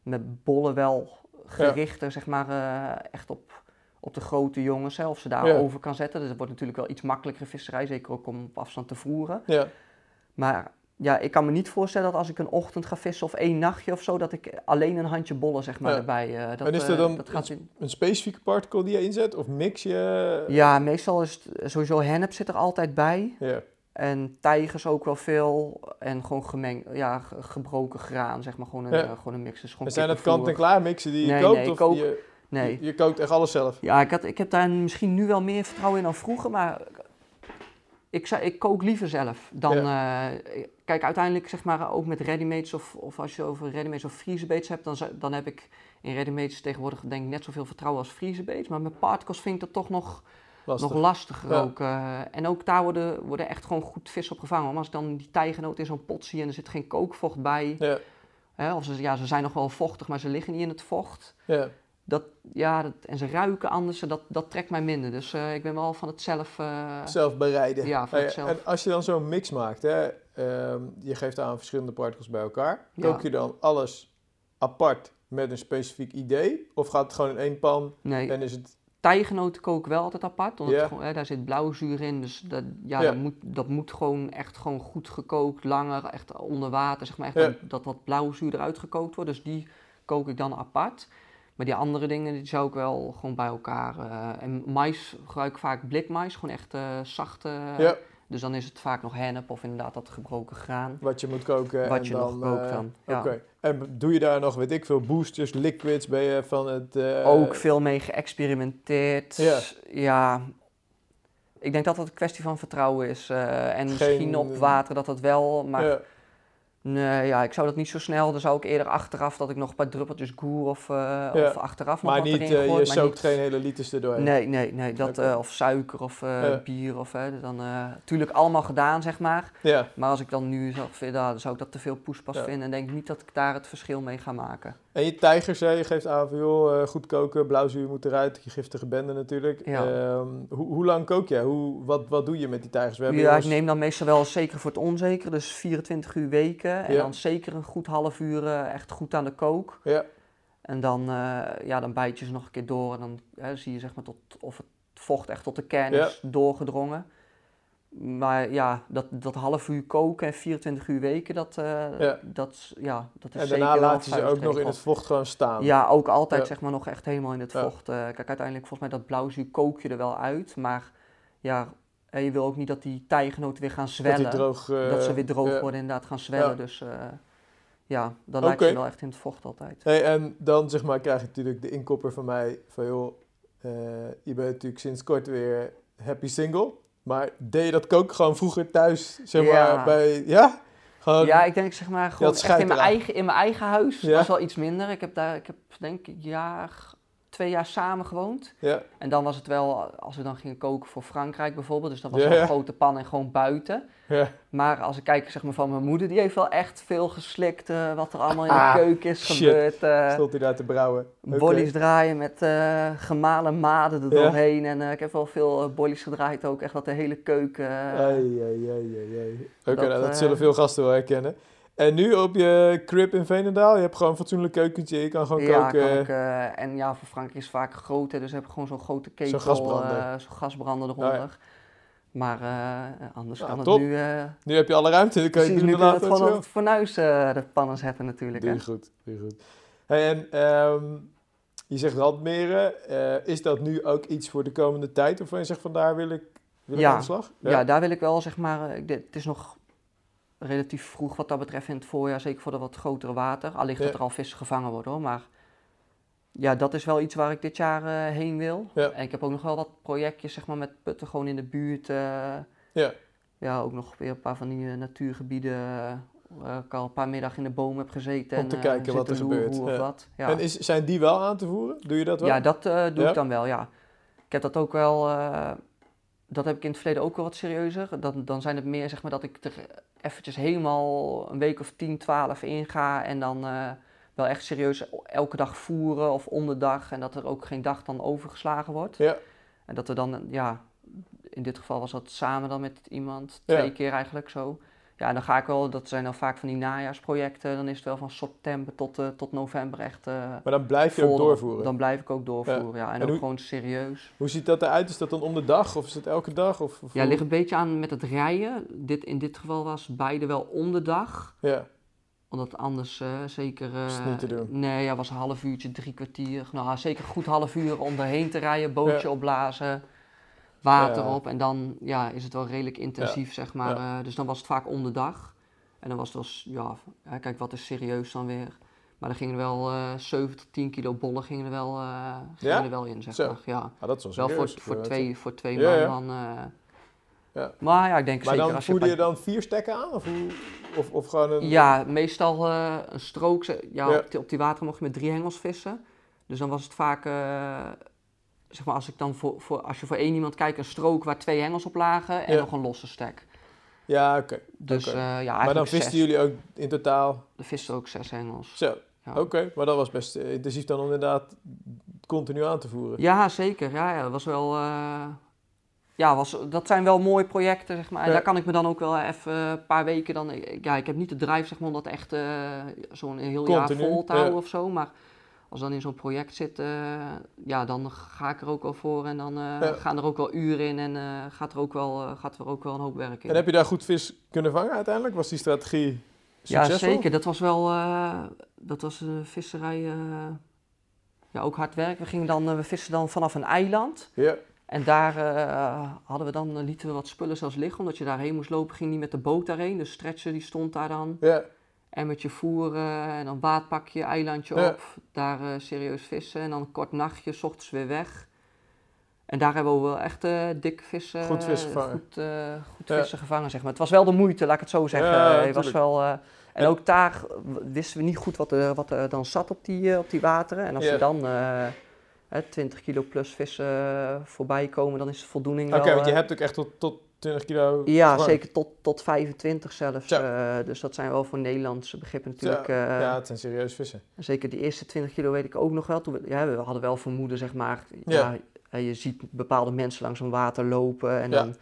met bollen wel gerichter, zeg maar, eh, echt op, op de grote jongens, of ze daar
Ja.
over kan zetten. Dus het wordt natuurlijk wel iets makkelijker visserij, zeker ook om op afstand te voeren.
Ja,
Maar ja, ik kan me niet voorstellen dat als ik een ochtend ga vissen of één nachtje of zo, dat ik alleen een handje bollen zeg maar
Ja.
erbij. eh, dat,
En is er
eh,
dan
dat gaat in-
een specifieke particle die je inzet? Of mix je?
Ja, meestal is het sowieso hennep zit er altijd bij.
Ja.
En tijgers ook wel veel. En gewoon gemengd, ja, ge- gebroken graan, zeg maar. Gewoon een,
Ja.
eh, gewoon een mix. Dus gewoon
En zijn dat kant-en-klaar mixen die je
Nee,
koopt?
nee,
of
kook-
Je,
Nee.
je, je kookt echt alles zelf?
Ja, ik, had, ik heb daar misschien nu wel meer vertrouwen in dan vroeger. Maar ik, zou, ik kook liever zelf. Dan, eh, kijk, uiteindelijk zeg maar ook met readymates of, of als je over readymates of freezebaits hebt, dan, dan heb ik in readymates tegenwoordig denk ik net zoveel vertrouwen als freezebaits. Maar met particles vind ik dat toch nog,
Lastig.
nog lastiger
Ja.
ook. eh. en ook daar worden, worden echt gewoon goed vis op gevangen. Want als ik dan die tijgenoot in zo'n pot zie en er zit geen kookvocht bij.
Ja,
Hè, of ze, ja, ze zijn nog wel vochtig, maar ze liggen niet in het vocht.
ja.
Dat, ja, dat, en ze ruiken anders, dat, dat trekt mij minder. Dus eh, ik ben wel van het zelf... eh,
zelf bereiden.
Ja,
Hey,
het zelf.
En als je dan zo'n mix maakt, hè, ehm, je geeft aan verschillende particles bij elkaar.
Ja.
Kook je dan alles apart met een specifiek idee? Of gaat het gewoon in één pan
nee,
en is het...
tijgenoten kook ik wel altijd apart. Het gewoon, hè, daar zit blauwzuur in. Dus dat, ja. Dat, moet, dat moet gewoon echt gewoon goed gekookt, langer, echt onder water. Zeg maar, echt dat, dat wat blauwzuur eruit gekookt wordt. Dus die kook ik dan apart. Maar die andere dingen die zou ik wel gewoon bij elkaar. eh, en mais gebruik ik vaak blikmais, gewoon echt eh, zachte.
ja,
Dus dan is het vaak nog hennep of inderdaad dat gebroken graan.
wat je moet koken.
Wat
en
je
dan,
nog kookt
eh,
dan, ja.
Oké. En doe je daar nog, weet ik veel, boosters, liquids? Ben je van het...
ook veel mee geëxperimenteerd.
Ja.
Ja. Ik denk dat dat een kwestie van vertrouwen is. en
Geen-
misschien op water dat dat wel. Maar
ja,
nee, ja, ik zou dat niet zo snel. Dan zou ik eerder achteraf dat ik nog een paar druppeltjes goer of, eh,
Ja.
of achteraf nog
maar
wat
niet,
erin
eh, je zookt
niet-
geen hele liters erdoorheen.
Nee, nee, nee. Dat, eh, of suiker of bier. Of, dan, natuurlijk allemaal gedaan, zeg maar.
Ja,
Maar als ik dan nu zou, vinden, dan zou ik dat te veel poespas
Ja.
vinden. En denk niet dat ik daar het verschil mee ga maken.
En je tijgers, hè, je geeft aan van joh, eh, goed koken, blauwzuur moet eruit, je giftige bende natuurlijk.
Ja.
Ehm, hoe, hoe lang kook jij? Hoe, wat, wat doe je met die tijgers? We
Ja, ik neem dan meestal wel zeker voor het onzeker, dus 24 uur weken. En
Ja.
dan zeker een goed half uur eh, echt goed aan de kook.
Ja,
En dan, eh, ja, dan bijt je ze nog een keer door en dan hè, zie je zeg maar tot, of het vocht echt tot de kern is doorgedrongen. Maar ja, dat, dat half uur koken en 24 uur weken, dat, eh,
Ja.
dat, is- ja, dat is
en
zeker
daarna
wel
laat je ze ook nog in het vocht gewoon staan.
Ja, ook altijd
Ja.
zeg maar nog echt helemaal in het
Ja.
vocht. Eh, kijk, uiteindelijk volgens mij dat blauwzuur kook je er wel uit. Maar ja, eh, je wil ook niet dat die tijgenoten weer gaan zwellen.
droog... eh,
dat ze weer droog worden, inderdaad gaan zwellen. Dus eh, ja, dan laat
Oké.
je ze wel echt in het vocht altijd.
Hey, en dan zeg maar krijg je natuurlijk de inkopper van mij van joh, eh, je bent natuurlijk sinds kort weer happy single. Maar deed je dat koken gewoon vroeger thuis, zeg maar,
Ja.
bij... Ja? Gewoon,
Ja, ik denk zeg maar gewoon echt in mijn, eigen, in mijn eigen huis.
Ja.
was wel iets minder. Ik heb daar, ik heb denk ik jaar, twee jaar samen gewoond.
ja,
En dan was het wel, als we dan gingen koken voor Frankrijk bijvoorbeeld. Dus dan was
Ja, ja.
een grote pan en gewoon buiten.
ja.
Maar als ik kijk zeg maar, van mijn moeder, die heeft wel echt veel geslikt. wat er allemaal in
Ah,
de keuken is
shit.
gebeurd. eh
Stond hij daar te brouwen. Oké.
Bollies draaien met eh, gemalen maden er doorheen. En eh, ik heb wel veel bollies gedraaid ook. Echt dat de hele keuken... Dat,
nou, dat zullen veel gasten wel herkennen. En nu op je crib in Veenendaal, je hebt gewoon een fatsoenlijk keukentje, je kan gewoon
ja,
koken.
kan ik, eh, en ja, voor Frankrijk is het vaak groot. hè, dus heb ik gewoon zo'n grote ketel.
gasbrander.
eh, Zo'n gasbrander eronder.
ja.
Maar eh, anders kan
top.
het nu...
Nu heb je alle ruimte, dan kan je
precies,
het
nu
later.
het gewoon op het fornuis de pannen zetten natuurlijk.
Doe
Hè?
je goed, doe je goed. Hey, en ehm, je zegt randmeren, eh, is dat nu ook iets voor de komende tijd? Of je zegt van daar wil ik, wil ik
Ja.
aan de slag?
Ja. daar wil ik wel zeg maar. dit- Het is nog relatief vroeg wat dat betreft in het voorjaar, zeker voor de wat grotere water. Al ligt
Ja.
dat er al vissen gevangen worden hoor. Maar ja, dat is wel iets waar ik dit jaar eh, heen wil.
Ja.
En ik heb ook nog wel wat projectjes zeg maar, met putten gewoon in de buurt. eh,
Ja.
ja, ook nog weer een paar van die eh, natuurgebieden waar ik al een paar middag in de boom heb gezeten.
Om te kijken wat er gebeurt,
Of
ja.
wat. Ja.
En is, zijn die wel aan te voeren? Doe je dat wel?
Ja, dat doe ik dan wel, ja. Ik heb dat ook wel, dat heb ik in het verleden ook wel wat serieuzer. Dan, dan zijn het meer, zeg maar, dat ik er eventjes helemaal een week of 10, 12 in ga en dan eh, wel echt serieus elke dag voeren of om de dag en dat er ook geen dag dan overgeslagen wordt.
Ja.
En dat we dan, ja, in dit geval was dat samen dan met iemand,
Ja.
twee keer eigenlijk zo. Ja, dan ga ik wel, dat zijn dan vaak van die najaarsprojecten, dan is het wel van september tot, eh, tot november echt... eh,
Maar dan blijf je ook doorvoeren.
Dan blijf ik ook doorvoeren, ja. En,
En
ook
hoe-
gewoon serieus.
Hoe ziet dat eruit? Is dat dan om de dag of is het elke dag? Of, of
Ja, ligt een beetje aan met het rijden. Dit, in dit geval was beide wel om de dag.
Ja,
Omdat anders eh, zeker...
Is het niet te doen?
Nee, ja, was een half uurtje, drie kwartier. Nou, zeker goed half uur om erheen te rijden. Bootje
Ja.
opblazen, water
Ja.
op. En dan ja, is het wel redelijk intensief, zeg maar. Eh, dus dan was het vaak om de dag. En dan was het wel, s- ja, kijk, wat is serieus dan weer? Maar er gingen er wel eh 7 tot 10 kilo bollen gingen er wel, eh, gingen er wel in, zeg maar. Ja.
ah, dat is wel
voor, voor, twee, voor twee man dan.
Ja.
Maar ja, ik denk
Maar
zeker
dan
als je...
voerde
bij-
je dan vier stekken aan? Of, hoe, of, of gewoon een...
Ja, meestal een strook. Ja,
Ja.
Op, die, op die water mocht je met drie hengels vissen. Dus dan was het vaak, zeg maar, als ik dan voor, voor, als je voor één iemand kijkt, een strook waar twee hengels op lagen en
Ja.
nog een losse stek.
Ja, oké.
Dus eh, ja,
Maar dan visten
zes.
jullie ook in totaal...
Er visten ook zes hengels.
Zo,
Ja.
oké. Maar dat was best eh, intensief dan om inderdaad continu aan te voeren.
Ja, zeker. Ja, ja, dat was wel. eh, ja, was, dat zijn wel mooie projecten, zeg maar. En
Ja.
daar kan ik me dan ook wel even een paar weken dan. ik- Ja, ik heb niet de drive, zeg maar, om dat echt zo'n heel
Continu,
jaar vol te houden of zo. Maar als dan in zo'n project zit, eh, ja, dan ga ik er ook wel voor. En dan
Ja.
gaan er ook wel uren in en eh, gaat, er ook wel, gaat er ook wel een hoop werk in.
En heb je daar goed vis kunnen vangen uiteindelijk? Was die strategie
Ja,
succesvol?
zeker. Dat was wel, dat was een visserij, ja, ook hard werk. We gingen dan, we vissen dan vanaf een eiland.
Ja,
En daar hadden we dan, lieten we wat spullen zelfs liggen, omdat je daarheen moest lopen, ging niet met de boot daarheen. Dus stretcher die stond daar dan,
ja.
En met je voeren en dan waadpakje, eilandje
Ja.
op, daar eh, serieus vissen en dan een kort nachtje, s ochtends weer weg. En daar hebben we wel echt eh, dikke vissen,
Goed vis gevangen.
goed, eh, goed
Ja.
vissen gevangen, zeg maar. Het was wel de moeite, laat ik het zo zeggen.
Ja,
het was wel, en
En-
ook daar wisten we niet goed wat er, wat er dan zat op die, op die wateren. En als er dan eh, hè, 20 kilo plus vissen voorbij komen, dan is de voldoening
Oké,
wel...
want je hebt ook echt tot, tot 20 kilo
ja, zeker tot, tot 25 zelfs. Dus dat zijn wel voor Nederlandse begrippen natuurlijk. eh,
ja, het zijn serieus vissen.
Zeker die eerste 20 kilo weet ik ook nog wel. Toen we, ja, we hadden wel vermoeden, zeg maar.
Ja.
Ja. je ziet bepaalde mensen langs een water lopen. En
Ja.
dan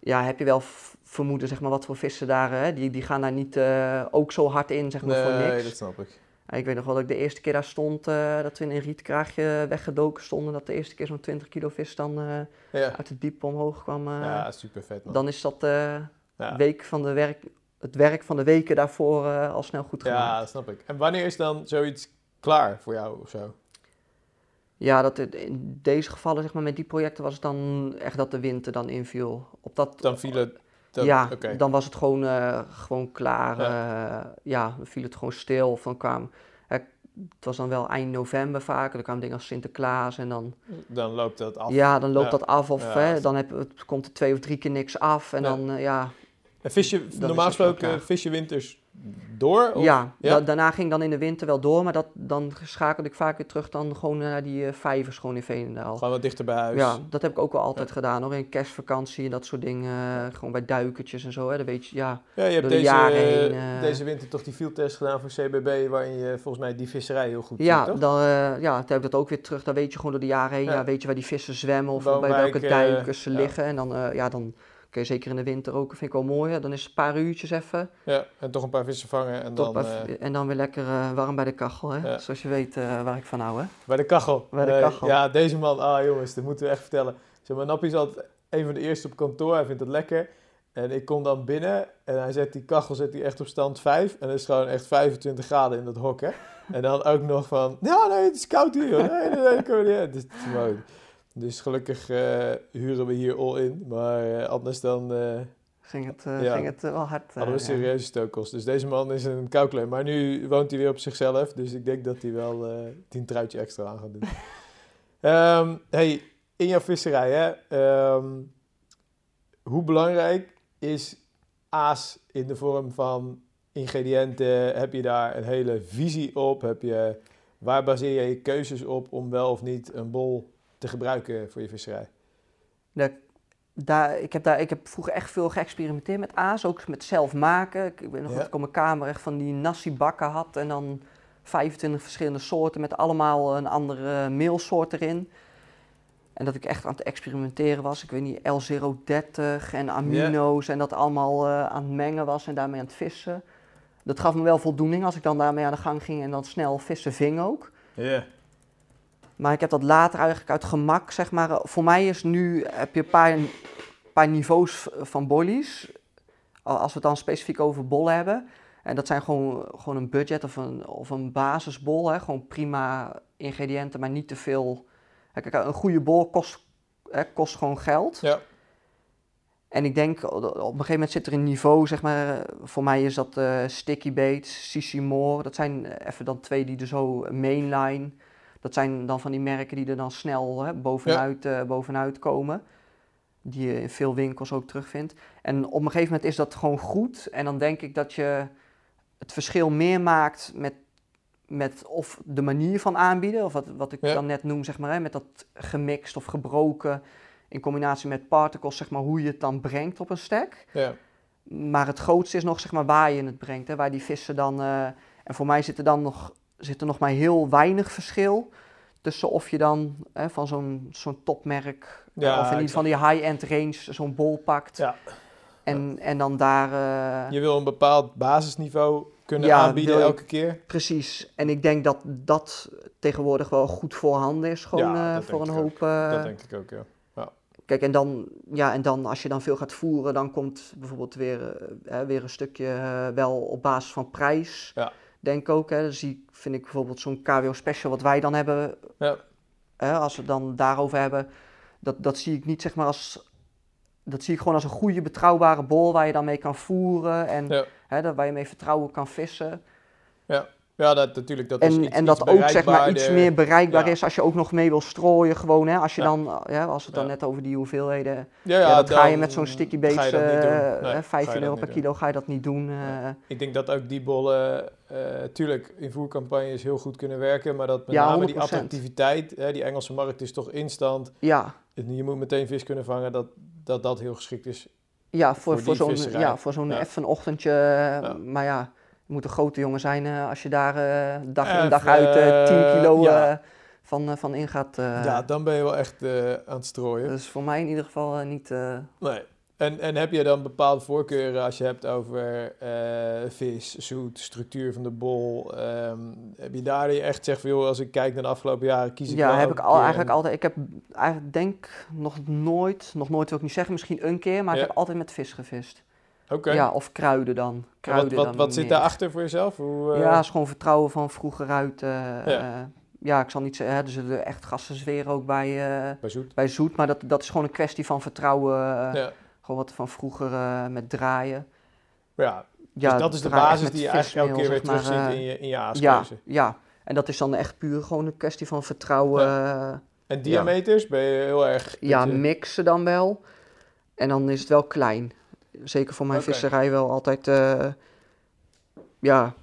ja, heb je wel vermoeden, zeg maar, wat voor vissen daar... Hè, die, die gaan daar niet ook zo hard in, zeg maar, voor
Nee,
niks.
dat snap ik.
Ik weet nog wel dat ik de eerste keer daar stond, eh, dat we in een rietkraagje weggedoken stonden. Dat de eerste keer zo'n 20 kilo vis dan eh,
Ja,
uit het diep omhoog kwam. eh.
ja super vet man.
dan is dat
ja.
week van de werk, het werk van de weken daarvoor al snel goed gemaakt.
ja, dat snap ik. En wanneer is dan zoiets klaar voor jou of zo?
Ja, dat het, in deze gevallen, zeg maar, met die projecten was het dan echt dat de winter dan inviel. Op dat,
Dan viel het... Dan,
ja, dan was het gewoon, eh, gewoon klaar. Ja. ja, dan viel het gewoon stil. Van kwam, het was dan wel eind november vaak. Er kwamen dingen als Sinterklaas en dan,
Dan loopt dat af.
ja, dan loopt
Ja.
dat af. Of
Ja,
hè, dan heb, het komt er twee of drie keer niks af. En dan, eh, ja,
En vis je,
is
normaal gesproken, vis je winters door? Of?
ja,
ja?
da- daarna ging dan in de winter wel door. Maar dat, dan schakelde ik vaak weer terug dan gewoon naar die eh, vijvers gewoon in Veenendaal.
Gewoon wat dichter bij huis.
Ja, dat heb ik ook wel altijd gedaan hoor. In kerstvakantie en dat soort dingen. eh, Gewoon bij duikertjes en zo. Hè. Dan weet je, ja.
Ja, je hebt
Door de
deze,
jaren heen, eh,
deze winter toch die fieldtest gedaan voor CBB, waarin je volgens mij die visserij heel goed
Ja,
ziet, toch?
dan, ja, dan heb ik dat ook weer terug. Dan weet je gewoon door de jaren heen.
Ja.
Weet je waar die vissen zwemmen of
Woonwijk,
bij welke duikers ze liggen. En dan, ja, dan kun je zeker in de winter ook, vind ik wel mooi. hè. Dan is het een paar uurtjes even.
Ja, en toch een paar vissen vangen en dan eh,
en dan weer lekker eh, warm bij de kachel. Hè.
Ja.
Zoals je weet eh, waar ik van hou. Hè.
bij de kachel.
Bij de kachel.
ja, deze man, ah jongens, dat moeten we echt vertellen. Zeg maar, Nappie is altijd een van de eerste op kantoor, hij vindt het lekker. En ik kom dan binnen en hij zet die kachel zet hij echt op stand 5. En dat is gewoon echt 25 graden in dat hok, hè. En dan ook nog van, ja nee, het is koud hier. Nee, nee, nee, niet in. Dus, het is mooi. Dus gelukkig eh, huren we hier all in. Maar eh, anders dan... eh,
ging het,
Ja.
ging het wel hard.
Hadden we serieuze stookkost. Dus deze man is een koukleum. Maar nu woont hij weer op zichzelf. Dus ik denk dat hij wel tien truitje extra aan gaat doen. Ehm, hey, in jouw visserij, hè, ehm, hoe belangrijk is aas in de vorm van ingrediënten? Heb je daar een hele visie op? Heb je, waar baseer je je keuzes op om wel of niet een bol te gebruiken voor je visserij?
Daar, ik, heb daar, ik heb vroeger echt veel geëxperimenteerd met aas, ook met zelf maken. Ik weet nog
Ja.
dat ik op mijn kamer echt van die nasi-bakken had en dan 25 verschillende soorten met allemaal een andere meelsoort erin. En dat ik echt aan het experimenteren was. Ik weet niet, L030 en amino's en dat allemaal eh, aan het mengen was en daarmee aan het vissen. Dat gaf me wel voldoening als ik dan daarmee aan de gang ging en dan snel vissen ving ook.
Ja.
Maar ik heb dat later eigenlijk uit gemak, zeg maar. Voor mij is nu, heb je een paar, paar niveaus van bollies. Al- Als we het dan specifiek over bollen hebben. En dat zijn gewoon, gewoon een budget of een, of een basisbol. Hè. Gewoon prima ingrediënten, maar niet te veel. Kijk, een goede bol kost, hè, kost gewoon geld.
Ja.
En ik denk, op een gegeven moment zit er een niveau, zeg maar. Voor mij is dat eh, Sticky Baits, CC Moore. Dat zijn even dan twee die er zo mainline. Dat zijn dan van die merken die er dan snel hè, bovenuit, eh, bovenuit komen. Die je in veel winkels ook terugvindt. En op een gegeven moment is dat gewoon goed. En dan denk ik dat je het verschil meer maakt met, met of de manier van aanbieden. Of wat, wat ik
Ja.
dan net noem, zeg maar, hè, met dat gemixt of gebroken. In combinatie met particles, zeg maar, hoe je het dan brengt op een stack.
Ja.
Maar het grootste is nog zeg maar, waar je het brengt. Hè, waar die vissen dan. eh, en voor mij zit er dan nog, zit er nog maar heel weinig verschil. Tussen of je dan hè, van zo'n zo'n topmerk.
Ja,
of in ieder geval die high-end range zo'n bol pakt.
Ja.
En, en dan daar. eh,
Je wil een bepaald basisniveau kunnen
Ja,
aanbieden
wil
elke keer.
Precies. En ik denk dat dat tegenwoordig wel goed voorhanden is. Gewoon
Ja,
eh, voor een hoop. eh,
dat denk ik ook, ja.
Kijk, en dan, ja, en dan als je dan veel gaat voeren, dan komt bijvoorbeeld weer, eh, weer een stukje eh, wel op basis van prijs.
Ja.
Denk ook. Hè. Zie, ik- vind ik bijvoorbeeld zo'n KWO Special wat wij dan hebben,
Ja.
hè, als we het dan daarover hebben, dat, dat zie ik niet zeg maar als, dat zie ik gewoon als een goede betrouwbare bol waar je dan mee kan voeren en
Ja.
hè, dat, waar je mee vertrouwen kan vissen.
Ja, dat, natuurlijk, dat is
En,
iets,
en dat
iets
ook zeg maar iets meer bereikbaar
Ja.
is als je ook nog mee wil strooien gewoon. Hè. Als je
Ja.
dan, eh, ja, als we het dan
Ja.
net over die hoeveelheden
Ja,
Ja, dat ga je met zo'n sticky
niet doen.
eh,
Nee,
hè,
ga je
15
dat
euro per
doen.
kilo, ga je dat niet doen. eh.
Ik denk dat ook die bollen, eh tuurlijk, in voercampagnes heel goed kunnen werken, maar dat met
Ja,
name
100%.
die attractiviteit, hè, die Engelse markt is toch instant,
ja,
je moet meteen vis kunnen vangen, dat dat, dat heel geschikt is.
ja, voor,
Voor
zo'n ja, voor zo'n
Ja.
even ochtendje. eh, Maar ja, je moet een grote jongen zijn eh, als je daar eh, dag in dag uit eh 10 kilo
ja.
eh, van, eh, van ingaat. eh.
ja, dan ben je wel echt eh, aan het strooien.
Dus voor mij in ieder geval eh, niet... eh,
Nee. En, en heb je dan bepaalde voorkeuren als je hebt over eh, vis, zoet, structuur van de bol? Ehm, heb je daar je echt zegt van, joh, als ik kijk naar de afgelopen jaren, kies ik
ja, heb ik al, eigenlijk altijd... Ik heb eigenlijk denk nog nooit, nog nooit wil ik niet zeggen, misschien een keer, maar
Ja.
ik heb altijd met vis gevist. Ja, of kruiden dan.
En
Kruiden
wat wat,
dan
wat zit
meer.
daarachter voor jezelf? Hoe, eh,
Ja, is gewoon vertrouwen van vroeger uit. eh,
Ja.
ja. ja, ik zal niet zeggen, hè, er zullen echt gasten zweren ook bij, eh,
bij zoet?
bij Zoet, maar dat, dat is gewoon een kwestie van vertrouwen. eh,
ja.
Gewoon wat van vroeger eh, met draaien.
ja,
Ja,
dus dat is de basis die je eigenlijk elke keer weer terugziet
maar,
in je, in je
eh, ja, ja, en dat is dan echt puur gewoon een kwestie van vertrouwen.
En diameters ben je heel erg...
ja mixen dan wel. En dan is het wel klein. Zeker voor mijn visserij wel altijd. eh, ja,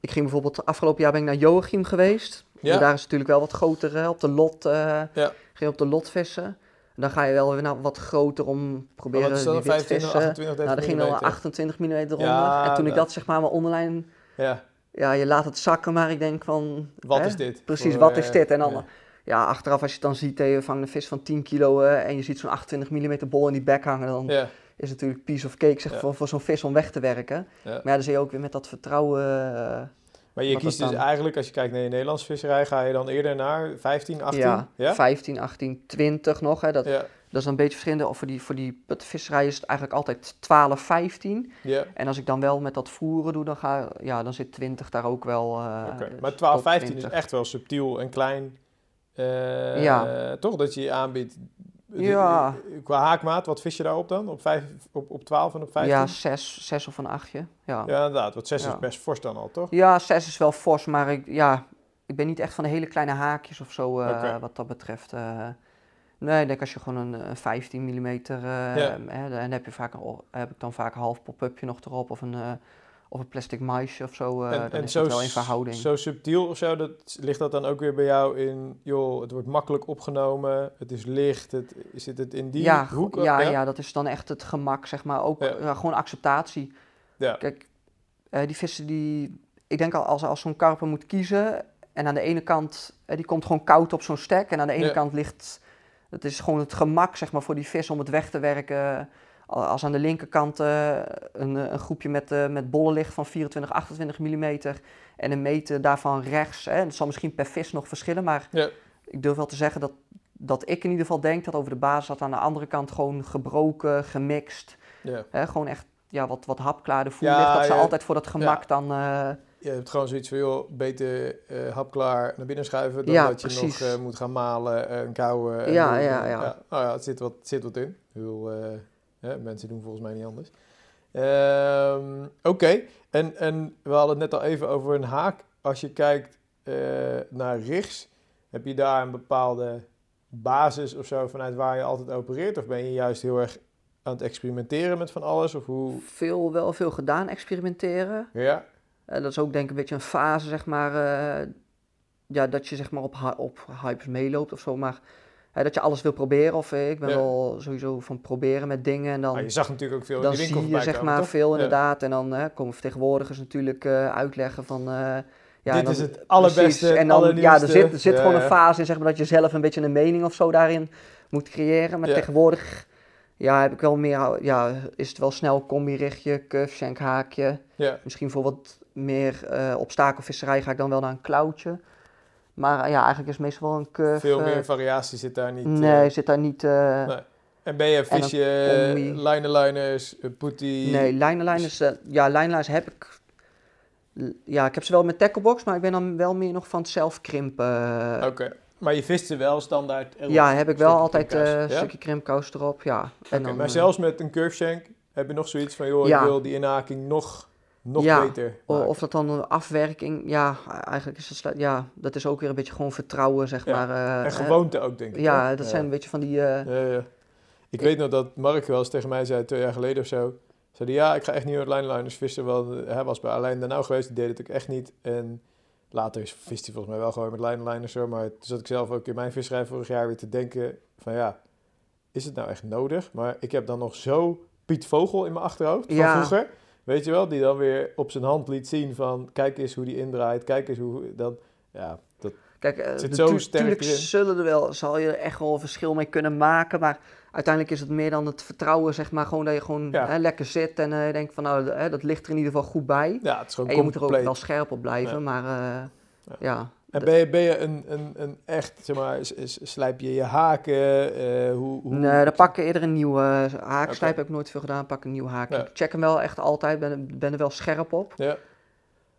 ik ging bijvoorbeeld afgelopen jaar ben ik naar Joachim geweest.
Ja.
Daar is natuurlijk wel wat groter hè, op de lot. eh
Ja.
Ging op de lot vissen. En dan ga je wel weer naar wat groter om proberen die
25,
witvissen.
28, 30
Nou, ging dan wel
millimeter?
28 mm eronder.
Ja,
en toen ik
dat-
dat zeg maar mijn onderlijn,
Ja,
ja, je laat het zakken, maar ik denk van,
wat
Hè?
is dit?
precies,
Voor,
wat
eh,
is dit? En dan,
ja.
achteraf als je het dan ziet, eh, je vangt een vis van 10 kilo eh, en je ziet zo'n 28 mm bol in die bek hangen, dan
Ja,
is natuurlijk piece of cake zeg,
Ja.
voor, voor zo'n vis om weg te werken.
ja.
Maar ja, dan zie je ook weer met dat vertrouwen. eh,
Maar je kiest dus
dan?
eigenlijk, als je kijkt naar je Nederlandse visserij, ga je dan eerder naar 15, 18?
ja,
Ja?
15, 18, 20 nog. Hè, dat, dat is dan een beetje verschillend. Of voor die, voor die visserij is het eigenlijk altijd 12, 15.
ja.
En als ik dan wel met dat voeren doe, dan, ga, ja, dan zit 20 daar ook wel.
Oké.
dus
Maar 12,
tot
15 is
20.
echt wel subtiel en klein. eh,
Ja.
Toch dat je je aanbiedt
Ja.
Qua haakmaat, wat vis je daarop dan? Op, vijf, op, op 12 en op 15?
Ja, zes, zes of een achtje. Ja.
Ja, inderdaad. Want 6
Ja.
is best fors dan al, toch?
Ja, 6 is wel fors, maar ik, ja, ik ben niet echt van de hele kleine haakjes of zo eh,
Oké.
wat dat betreft. eh. nee, ik denk als je gewoon een, een 15 mm, eh
Ja.
hè, dan heb, je vaak een, heb ik dan vaak een half pop-upje nog erop of een, eh, of een plastic maisje of zo. eh, dan is dat wel in verhouding.
zo subtiel of zo, dat, ligt dat dan ook weer bij jou in, joh, het wordt makkelijk opgenomen, het is licht, het, zit het in die
ja,
hoek?
go- ja, ja? dat is dan echt het gemak, zeg maar. Ook
Ja.
ja, gewoon acceptatie.
Ja.
Kijk, eh, die vissen die... Ik denk al, als, als zo'n karper moet kiezen... en aan de ene kant, eh, die komt gewoon koud op zo'n stek... en aan de ene
Ja.
kant ligt... Het is gewoon het gemak, zeg maar, voor die vis om het weg te werken. Al- Als aan de linkerkant eh, een, eh, een groepje met, eh met bollen ligt van 24, 28 mm... en een meter daarvan rechts. Hè, en het zal misschien per vis nog verschillen, maar...
Ja.
ik durf wel te zeggen dat, dat ik in ieder geval denk... dat over de basis dat aan de andere kant gewoon gebroken, gemixt...
Ja.
Hè, gewoon echt ja, wat, wat hapklaar de voer
Ja,
ligt. Dat ze
ja.
altijd voor dat gemak
Ja.
dan...
Je hebt gewoon zoiets van, joh, beter eh hapklaar naar binnen schuiven dan
Ja,
dat je
precies.
nog moet gaan malen en kouwen. En
Ja,
doen.
ja, ja.
Nou ja, het zit wat, het zit wat in. Eh, hè, mensen doen volgens mij niet anders. Ehm, Oké, en, en we hadden het net al even over een haak. Als je kijkt eh, naar rigs, heb je daar een bepaalde basis of zo vanuit waar je altijd opereert? Of ben je juist heel erg aan het experimenteren met van alles? Of hoe?
veel, wel veel gedaan, experimenteren.
Ja,
Eh, dat is ook denk ik een beetje een fase, zeg maar... eh, ja, dat je zeg maar op, op hypes meeloopt of zo, maar... dat je alles wil proberen. Of eh, ik ben
Ja.
wel sowieso van proberen met dingen. En dan,
Maar je zag natuurlijk ook veel in de winkel
zie je zeg
komen,
maar
toch?
veel
Ja.
inderdaad. En dan hè, komen vertegenwoordigers natuurlijk eh, uitleggen van... eh, ja,
Dit
dan-
is het allerbeste,
Precies. En dan, ja, er zit, er zit
Ja,
gewoon een fase in, zeg maar, dat je zelf een beetje een mening of zo daarin moet creëren. Maar tegenwoordig, ja, heb ik wel meer, ja, is het wel snel combi-richtje, cuff, shank, haakje.
Ja,
Misschien voor wat meer eh obstakelvisserij ga ik dan wel naar een klauwtje. Maar eh, ja, eigenlijk is meestal wel een cuff.
veel
eh,
meer variatie zit daar niet.
nee,
eh.
zit daar niet... eh,
Nee. En ben je visje, eh, lijnenlijners, eh, putty?
Nee, lijnenlijners, eh, ja, lijnenlijners heb ik... Ja, ik heb ze wel met tacklebox, maar ik ben dan wel meer nog van het zelf krimpen. eh,
Oké, maar je vist ze wel standaard?
Ja, heb ik wel altijd eh, een
ja?
stukje krimpkous erop, ja. En dan,
maar
eh,
zelfs met een curve shank heb je nog zoiets van, joh,
Ja.
ik wil die inhaking nog, nog
Ja,
beter maken.
Of dat dan een afwerking, ja, eigenlijk is ja, dat is ook weer een beetje gewoon vertrouwen, zeg
Ja,
maar. eh,
en
hè.
gewoonte ook, denk ik.
Ja,
hè?
dat zijn een beetje van die, eh,
Ja, ja. Ik weet nog dat Mark wel eens tegen mij zei, twee jaar geleden of zo. Zei hij, ja, ik ga echt niet met lineliners vissen. Want hij was bij Alain de Nou geweest, die deed het ook echt niet. En later is- vist hij volgens mij wel gewoon met lineliners. Zo. Maar toen zat ik zelf ook in mijn visserij vorig jaar weer te denken van ja, is het nou echt nodig? Maar ik heb dan nog zo Piet Vogel in mijn achterhoofd van
Ja.
vroeger. Weet je wel, die dan weer op zijn hand liet zien van kijk eens hoe die indraait. Kijk eens hoe dan, ja, dat,
kijk,
Het zit zo sterk
zullen er wel, zal je er echt wel een verschil mee kunnen maken, maar uiteindelijk is het meer dan het vertrouwen, zeg maar, gewoon dat je gewoon
Ja.
hè, lekker zit en je denkt van, nou, hè, dat ligt er in ieder geval goed bij.
ja, het is gewoon
En je moet er ook wel scherp op blijven,
Ja.
maar eh,
Ja.
ja.
En ben je, ben je een, een, een echt, zeg maar, slijp je je haken? eh, hoe, hoe...
Nee, dan pak ik eerder een nieuwe uh, haakslijp. Heb ik nooit veel gedaan. Pak een nieuw haak.
Ja.
Ik check hem wel echt altijd. Ben, ben er wel scherp op.
Ja,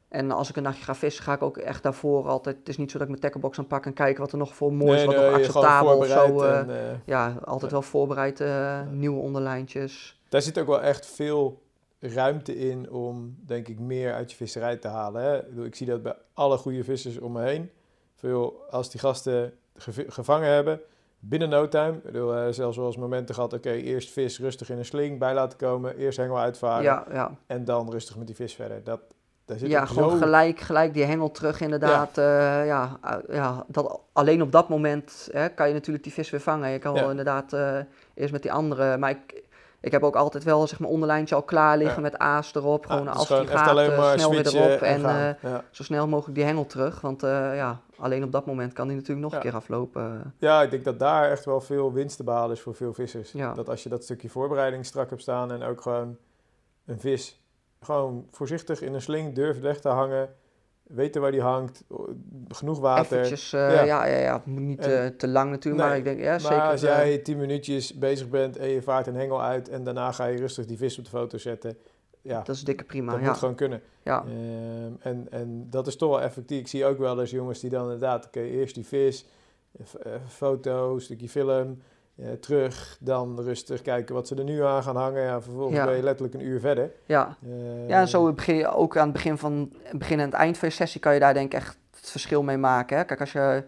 En als ik een nachtje ga vissen, ga ik ook echt daarvoor altijd... Het is niet zo dat ik mijn tacklebox aan pak en kijken wat er nog voor moois,
nee,
wat
nee,
nog acceptabel of zo. eh,
en, eh,
ja, altijd wel voorbereid. Nieuwe onderlijntjes.
daar zit ook wel echt veel ruimte in om, denk ik, meer uit je visserij te halen. Hè? Ik, zie dat bij alle goede vissers om me heen. Veel, als die gasten gev- gevangen hebben, binnen no time. Bedoel, eh, zelfs wel eens momenten gehad, oké, eerst vis rustig in een sling bij laten komen. Eerst hengel uitvaren
Ja, ja.
en dan rustig met die vis verder. Dat, daar zit
ja gewoon
zo...
gelijk, gelijk die hengel terug inderdaad. Ja, ja, uh, ja dat, alleen op dat moment hè, kan je natuurlijk die vis weer vangen. Je kan wel inderdaad uh, eerst met die andere... Maar ik, ik heb ook altijd wel zeg maar onderlijntje al klaar liggen
Ja.
met aas erop. Gewoon
Ja,
als die gaat,
alleen maar
snel weer erop. En,
ja.
zo snel mogelijk die hengel terug. Want uh, ja, alleen op dat moment kan die natuurlijk nog een keer aflopen.
Ja, ik denk dat daar echt wel veel winst te behalen is voor veel vissers.
Ja.
Dat als je dat stukje voorbereiding strak hebt staan en ook gewoon een vis gewoon voorzichtig in een sling durft weg te hangen, weten waar die hangt, genoeg water.
Eventjes, uh,
Ja.
ja. Ja, het moet niet
En-
uh, te lang natuurlijk,
Nee,
maar ik denk, ja,
maar
zeker.
als
eh,
jij tien minuutjes bezig bent en je vaart een hengel uit en daarna ga je rustig die vis op de foto zetten, ja,
dat is dikke prima,
dat
ja.
moet gewoon kunnen.
ja.
Ehm, en, en dat is toch wel effectief. Ik zie ook wel eens jongens die dan inderdaad, oké, eerst die vis, eh, eh, foto, stukje film. Eh, terug, dan rustig kijken wat ze er nu aan gaan hangen. Ja, vervolgens
Ja.
ben je letterlijk een uur verder.
Ja,
Eh,
ja en zo begin je ook aan het begin, van, begin en het eind van je sessie kan je daar denk ik echt het verschil mee maken. Hè? Kijk, als je,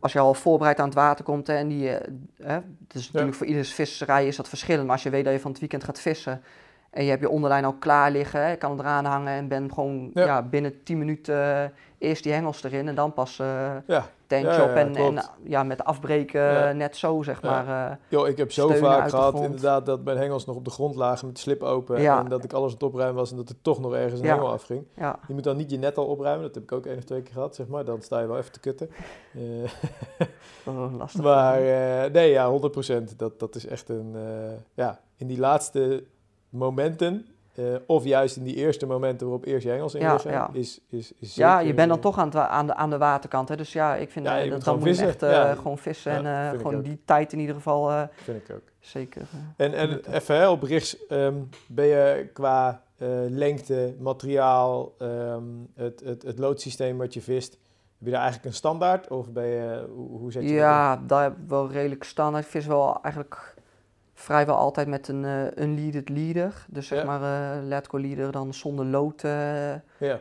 als je al voorbereid aan het water komt hè, en die, eh, hè, dus natuurlijk voor iedere visserij is dat verschillend. Maar als je weet dat je van het weekend gaat vissen en je hebt je onderlijn al klaar liggen, hè, je kan het eraan hangen en ben gewoon
Ja.
ja. binnen 10 minuten eh, eerst die hengels erin en dan pas eh
Ja,
tentje
Ja,
op en, en
klopt.
ja, met afbreken net zo zeg maar. eh,
joh, ik heb zo vaak gehad inderdaad dat mijn hengels nog op de grond lagen met de slip open. En dat ik alles aan het opruimen was en dat er toch nog ergens een hengel afging.
ja.
Je moet dan niet je net al opruimen, dat heb ik ook één of twee keer gehad, zeg maar. Dan sta je wel even te kutten. Eh,
lastig.
Maar eh, nee, ja, 100%. Dat, dat is echt een. eh, ja, in die laatste momenten, eh, of juist in die eerste momenten waarop eerst je hengels in
Ja, ja.
is, is, is
Ja, je bent dan toch aan, het, aan, de, aan de waterkant. Hè? Dus ja, ik vind
Ja,
eh, dat
moet
dan moet je echt gewoon vissen. En eh,
ik
gewoon die tijd in ieder geval
Vind ik ook.
zeker.
En, en even hè, op rechts, ehm, ben je qua lengte, materiaal, ehm, het, het, het loodsysteem wat je vist, heb je daar eigenlijk een standaard? Of ben je, hoe, hoe zet je dat
ja, daar heb ik wel redelijk standaard. Ik vis wel eigenlijk vrijwel altijd met een uh, unleaded leader. Dus zeg
Ja.
maar eh let go leader dan zonder lood. eh.
Ja,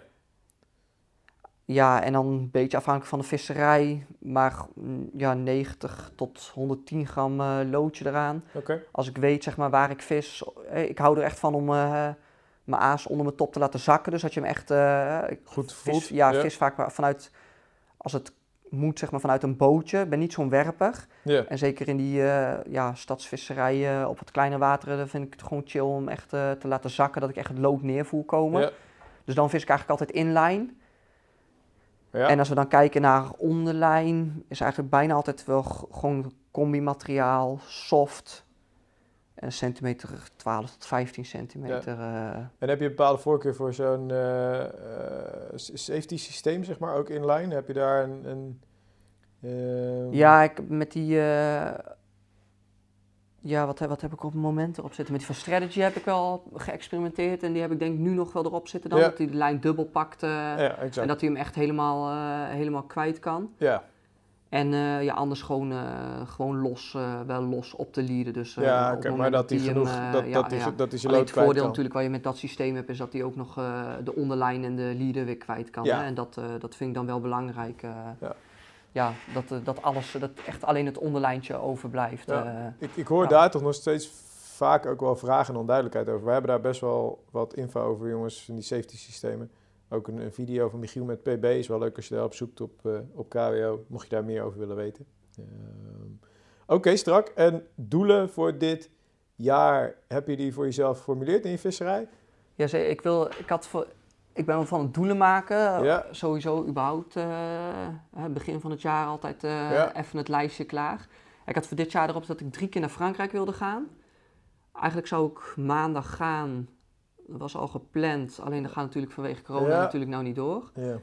ja, en dan een beetje afhankelijk van de visserij. Maar mm, ja, 90 tot 110 gram eh, loodje eraan.
oké.
als ik weet zeg maar, waar ik vis. eh, Ik hou er echt van om eh, mijn aas onder mijn top te laten zakken. Dus dat je hem echt. eh,
Goed
vis,
voelt.
ja, vis vaak vanuit. Als het moet, zeg maar vanuit een bootje. Ik ben niet zo'n werper. En zeker in die eh ja, stadsvisserijen op wat kleine wateren. Dan vind ik het gewoon chill om echt eh, te laten zakken. Dat ik echt het lood neer voel komen. Dus dan vis ik eigenlijk altijd inline.
ja.
En als we dan kijken naar onderlijn, is eigenlijk bijna altijd wel gewoon combi-materiaal, soft. Een centimeter 12 tot 15 centimeter. eh.
En heb je een bepaalde voorkeur voor zo'n s- safety systeem, zeg maar, ook inline? Heb je daar een... een eh,
Ja, ik, met die. ja, wat, heb- wat heb ik op het moment erop zitten? Met die van Strategy heb ik wel geëxperimenteerd. En die heb ik denk nu nog wel erop zitten dan.
Ja.
Dat hij de lijn dubbel pakt.
Ja,
en dat hij hem echt helemaal, helemaal kwijt kan.
Ja,
En eh, ja, anders gewoon, eh, gewoon los, eh, wel los op te leaden. Dus,
ja
het
maar dat hij
hem,
genoeg... dat,
ja,
dat,
ja.
lood
het voordeel
kan.
natuurlijk wat je met dat systeem hebt, is dat hij ook nog de onderlijn en de leader weer kwijt kan.
Ja.
Hè? En dat, dat vind ik dan wel belangrijk.
Ja.
ja, dat, dat alles, dat echt alleen het onderlijntje overblijft.
Ja. Ik, ik hoor daar toch nog steeds vaak ook wel vragen en onduidelijkheid over. We hebben daar best wel wat info over, jongens, van die safety systemen. Ook een, een video van Michiel met PB is wel leuk als je daarop zoekt op, eh, op KWO, mocht je daar meer over willen weten. Ehm, Oké, strak. En doelen voor dit jaar, heb je die voor jezelf geformuleerd in je visserij?
Ja, ik, wil, ik, had voor, ik ben van het doelen maken.
Ja.
Sowieso überhaupt eh, begin van het jaar altijd eh,
Ja.
even het lijstje klaar. Ik had voor dit jaar erop dat ik drie keer naar Frankrijk wilde gaan. Eigenlijk zou ik maandag gaan. Dat was al gepland. Alleen dat gaat natuurlijk vanwege corona
Ja.
natuurlijk nou niet door.
Ja.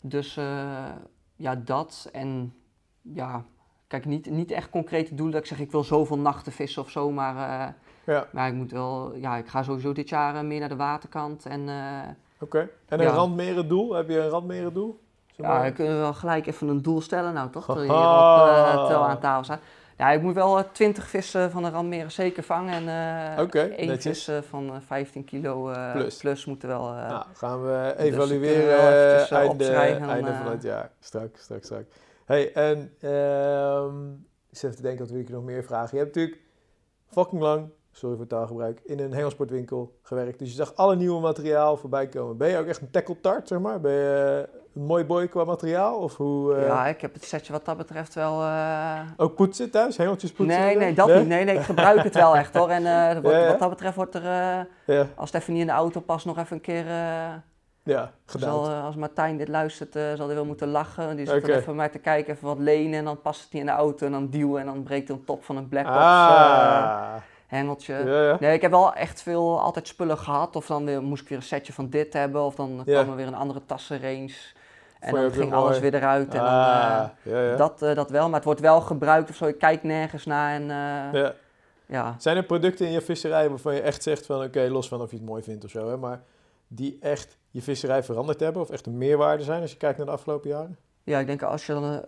Dus eh, ja, dat. En ja, kijk, niet, niet echt concrete doelen dat ik zeg ik wil zoveel nachten vissen of zo. Maar, eh,
Ja,
maar ik moet wel, ja, ik ga sowieso dit jaar eh, meer naar de waterkant. En eh,
oké. En een
Ja.
randmerendoel? Heb je een randmerendoel?
Ja, we kunnen wel gelijk even een doel stellen nou, toch? Terwijl je hier op, aan tafel staat. Ja, ik moet wel eh, 20 vissen van de randmeren zeker vangen. En eh
Oké,
één
netjes.
vis eh, van eh, 15 kilo eh,
Plus.
plus. moeten wel... eh,
Nou, gaan we
dus
evalueren
kunnen we eh,
einde,
eh,
van het jaar. Strak, strak, strak. Hey, en ehm ik zit te denken, wat wil ik je nog meer vragen? Je hebt natuurlijk fucking lang, sorry voor taalgebruik, in een hengelsportwinkel gewerkt. Dus je zag alle nieuwe materiaal voorbij komen. Ben je ook echt een tackle tart, zeg maar? Ben je mooi boy qua materiaal? Of hoe... eh,
ja, ik heb het setje wat dat betreft wel... eh,
Ook poetsen thuis? Hengeltjes poetsen?
Nee, nee, dat niet. Nee, nee, ik gebruik het wel echt hoor. En eh, wat,
Ja, ja.
wat dat betreft wordt er,
Ja,
als het even niet in de auto past, nog even een keer...
ja gedaan.
zal, als Martijn dit luistert, zal hij wel moeten lachen. Die zit
Oké.
dan even mij te kijken, even wat lenen en dan past het niet in de auto. En dan duwen en dan breekt een top van een Black Ops eh,
ah,
hengeltje.
ja, ja.
Nee, ik heb wel echt veel altijd spullen gehad. Of dan weer, moest ik weer een setje van dit hebben. Of dan
Ja.
kwam er weer een andere tassenrange. En dan ging alles weer eruit. En dan,
Ah,
eh,
ja, ja.
dat, eh, dat wel, maar het wordt wel gebruikt of zo. Ik kijk nergens naar en eh,
ja.
ja.
Zijn er producten in je visserij waarvan je echt zegt van oké, los van of je het mooi vindt of zo, hè, maar die echt je visserij veranderd hebben of echt een meerwaarde zijn als je kijkt naar de afgelopen jaren?
Ja, ik denk als je dan,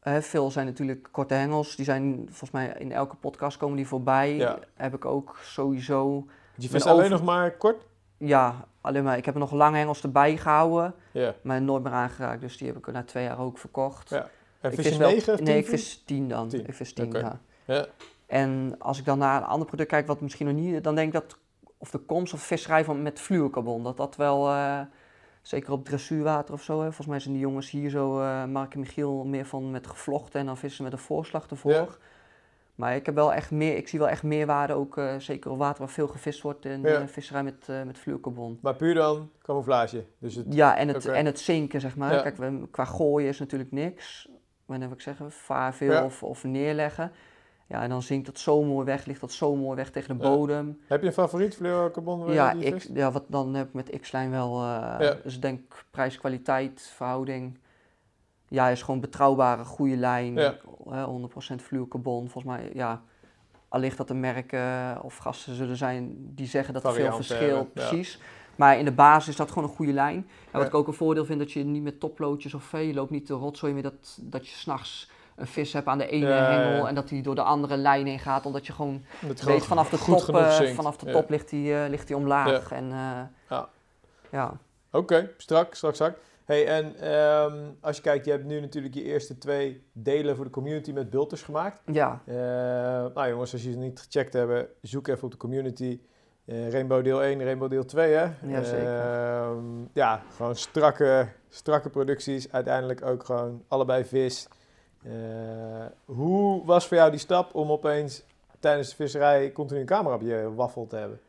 hè, veel zijn natuurlijk korte hengels. Die zijn volgens mij in elke podcast komen die voorbij.
Ja.
Heb ik ook sowieso.
Je vist alleen
over-
nog maar kort?
Ja, alleen maar. Ik heb er nog lange hengels erbij gehouden, maar nooit meer aangeraakt. Dus die heb ik na twee jaar ook verkocht.
Ja. En
ik
vis je
wel-
9 of
Nee,
10
ik vis 10 dan. Ik vis 10,
Oké.
ja.
Ja.
En als ik dan naar een ander product kijk, wat misschien nog niet, dan denk ik dat of de komst of visserij van, met fluorocarbon, dat dat wel, eh, zeker op dressuurwater of zo, hè, volgens mij zijn die jongens hier zo, eh Mark en Michiel, meer van met gevlochten en dan vissen met een voorslag ervoor. Maar ik, heb wel echt meer, ik zie wel echt meerwaarde, ook eh, zeker op water waar veel gevist wordt, in
Ja.
eh, visserij met, eh met fluorocarbon.
Maar puur dan camouflage. Dus het,
Ja, en het, en het zinken, zeg maar.
Ja.
Kijk, we, qua gooien is natuurlijk niks. Wanneer wil ik zeggen, vaar veel
Ja.
of, of neerleggen. Ja, en dan zinkt dat zo mooi weg, ligt dat zo mooi weg tegen de bodem.
heb je een favoriet fluorocarbon?
Ja, ik, ja wat, dan heb ik met X-Lijn wel...
Ja.
Dus ik denk prijs-kwaliteit, verhouding. Ja, is gewoon betrouwbare, goede lijn.
Ja.
hè, 100% fluorocarbon. Volgens mij, ja... Allicht dat er merken of gasten zullen zijn die zeggen dat er veel verschil,
ja.
precies. Maar in de basis is dat gewoon een goede lijn. En wat ik ook een voordeel vind, dat je niet met toploodjes of vee loopt niet te rotzooi meer dat, dat je s'nachts een vis hebt aan de ene
Ja, ja, ja.
hengel en dat die door de andere lijn heen gaat, omdat je gewoon
Dat
weet vanaf de top, eh, vanaf de
Ja.
top ligt die, eh, ligt die omlaag. En, eh,
Ja.
ja.
Oké, strak, strak, strak. Hey, en ehm, als je kijkt, je hebt nu natuurlijk je eerste twee delen voor de community met bulters gemaakt.
ja,
Eh, nou jongens, als jullie het niet gecheckt hebben, zoek even op de community. Eh, Rainbow deel 1, Rainbow deel 2, hè?
Ja, zeker.
Ehm, ja, gewoon strakke, strakke producties. Uiteindelijk ook gewoon allebei vis. Eh, hoe was voor jou die stap om opeens tijdens de visserij continu een camera op je waffel te hebben?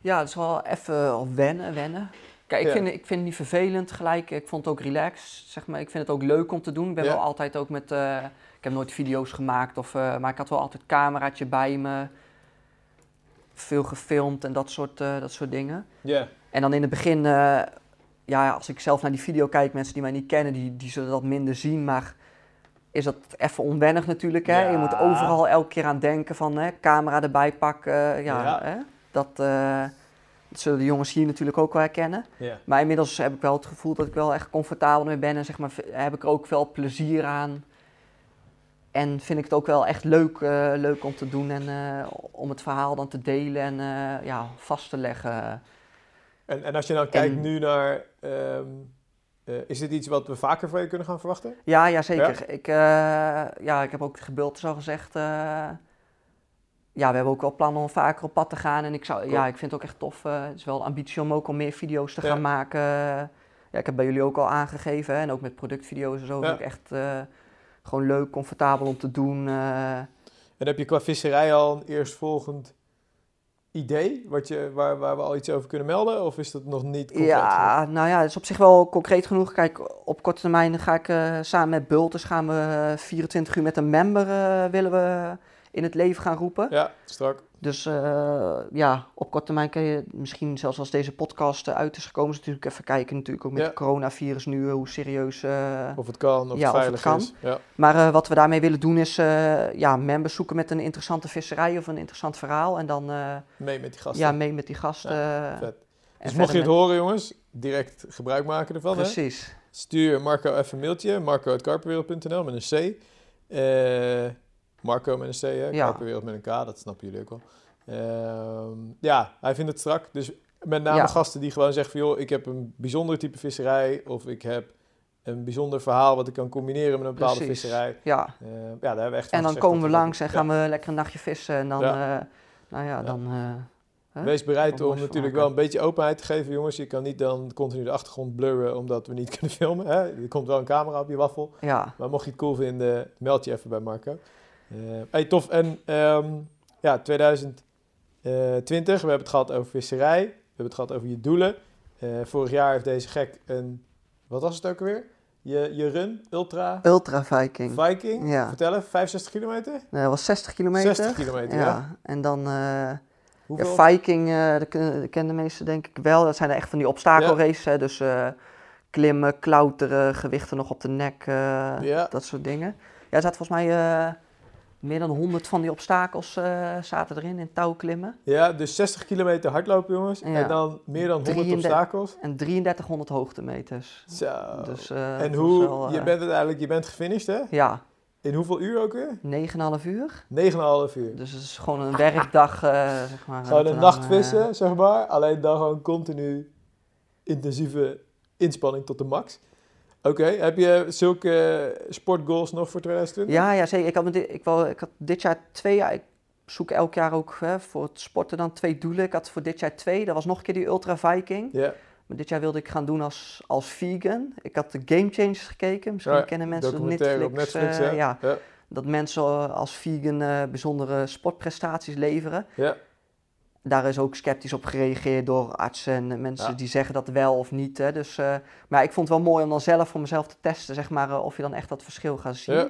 ja, het is wel even wennen, wennen. Kijk, ik, vind, ik vind het niet vervelend gelijk. Ik vond het ook relaxed, zeg maar. Ik vind het ook leuk om te doen. Ik ben wel altijd ook met... eh, ik heb nooit video's gemaakt, of, eh, maar ik had wel altijd een cameraatje bij me. Veel gefilmd en dat soort, eh, dat soort dingen.
Ja,
En dan in het begin, ja, als ik zelf naar die video kijk, mensen die mij niet kennen, die, die zullen dat minder zien. Maar is dat even onwennig natuurlijk, hè?
Ja.
Je moet overal elke keer aan denken van, hè, camera erbij pakken. ja,
Ja.
Hè? Dat, dat zullen de jongens hier natuurlijk ook wel herkennen.
ja.
Maar inmiddels heb ik wel het gevoel dat ik wel echt comfortabel mee ben. En zeg maar, heb ik er ook wel plezier aan. En vind ik het ook wel echt leuk, eh, leuk om te doen en eh, om het verhaal dan te delen en eh, ja, vast te leggen.
En, en als je dan kijkt
En-
nu naar... ehm, eh, is dit iets wat we vaker van je kunnen gaan verwachten?
Ja, ja zeker. Ik, ja, ik heb ook gebuld al gezegd. Ja, we hebben ook wel plannen om vaker op pad te gaan. En ik, zou,
Cool.
ja, ik vind het ook echt tof. eh, het is wel een ambitie om ook al meer video's te
Ja.
gaan maken. Ja, ik heb bij jullie ook al aangegeven. Hè, en ook met productvideo's en zo.
Ja.
Vind ik echt eh, gewoon leuk, comfortabel om te doen. eh.
En heb je qua visserij al een eerstvolgend idee wat je, waar, waar we al iets over kunnen melden? Of is dat nog niet concreet genoeg?
ja, nou ja, het is op zich wel concreet genoeg. Kijk, op korte termijn ga ik samen met Bulters gaan we eh, 24 uur met een member willen we in het leven gaan roepen.
Ja, strak.
Dus eh, ja, op korte termijn kun je misschien zelfs als deze podcast uit is gekomen, is natuurlijk even kijken natuurlijk ook met
Ja.
het coronavirus nu, eh, hoe serieus... eh,
Of het kan, of
Ja,
het
of
veilig
het kan.
is. Ja.
Maar wat we daarmee willen doen is ja, members zoeken met een interessante visserij of een interessant verhaal. En dan
Mee met die gasten.
ja, mee met die gasten.
vet. Dus mocht je het
met-
horen, jongens, direct gebruik maken ervan. Hè?
Precies.
Stuur Marco even een mailtje. Marco.karperwereld.nl met een C. Marco met een C, hè?
Ja.
Met een K, dat snappen jullie ook wel. Ehm, ja, hij vindt het strak. Dus met name
Ja.
gasten die gewoon zeggen van... joh, ik heb een bijzonder type visserij... of ik heb een bijzonder verhaal wat ik kan combineren met een bepaalde
Precies.
visserij.
Ja.
Eh, ja, daar hebben we echt
En dan komen we langs en
ja.
gaan we lekker een nachtje vissen. En dan,
Ja.
eh, nou ja, dan... eh?
Wees bereid om natuurlijk wel een beetje openheid te geven, jongens. Je kan niet dan continu de achtergrond blurren omdat we niet kunnen filmen. Hè? Er komt wel een camera op je waffel.
Ja,
Maar mocht je het cool vinden, meld je even bij Marco. Eh hey, tof. En ehm, ja, 2020, we hebben het gehad over visserij. We hebben het gehad over je doelen. Eh, vorig jaar heeft deze gek een, wat was het ook alweer? Je, je run, Ultra
Ultra Viking.
Viking.
Ja.
Vertel even, 65 kilometer?
Nee, dat was 60 kilometer.
60 kilometer,
ja.
ja.
En dan... eh, Ja? Viking, eh dat, ken- dat kennen de meesten denk ik wel. Dat zijn echt van die obstakelraces. hè, Dus klimmen, klauteren, gewichten nog op de nek,
Ja.
dat soort dingen. Ja, er zaten volgens mij meer dan 100 van die obstakels eh, zaten erin in touwklimmen.
Ja, dus 60 kilometer hardlopen, jongens.
Ja.
En dan meer dan 100
33
obstakels.
En 3300 hoogtemeters.
Zo.
Dus, eh,
en hoe, je
eh,
bent uiteindelijk, je bent gefinished, hè?
Ja,
In hoeveel uur ook weer?
9,5 uur.
9,5 uur.
Dus het is gewoon een werkdag, zeg maar.
Gewoon een
we dan,
nacht
eh,
vissen, zeg maar. Alleen dan gewoon continu intensieve inspanning tot de max. Oké, heb je zulke sportgoals nog voor 2020?
Ja, ja, zeker. Ik had, dit, ik, wel, ik had dit jaar twee jaar. Ik zoek elk jaar ook hè, voor het sporten dan twee doelen. Ik had voor dit jaar twee. Dat was nog een keer die Ultra Viking.
Ja,
Maar dit jaar wilde ik gaan doen als, als vegan. Ik had de Game Changers gekeken. Misschien
Ja,
kennen mensen
documentaire
Netflix.
op Netflix,
eh,
ja.
Dat mensen als vegan eh, bijzondere sportprestaties leveren.
ja.
Daar is ook sceptisch op gereageerd door artsen en mensen
Ja.
die zeggen dat wel of niet. Hè. Dus, eh, maar ik vond het wel mooi om dan zelf voor mezelf te testen, zeg maar, eh, of je dan echt dat verschil gaat zien.
Ja.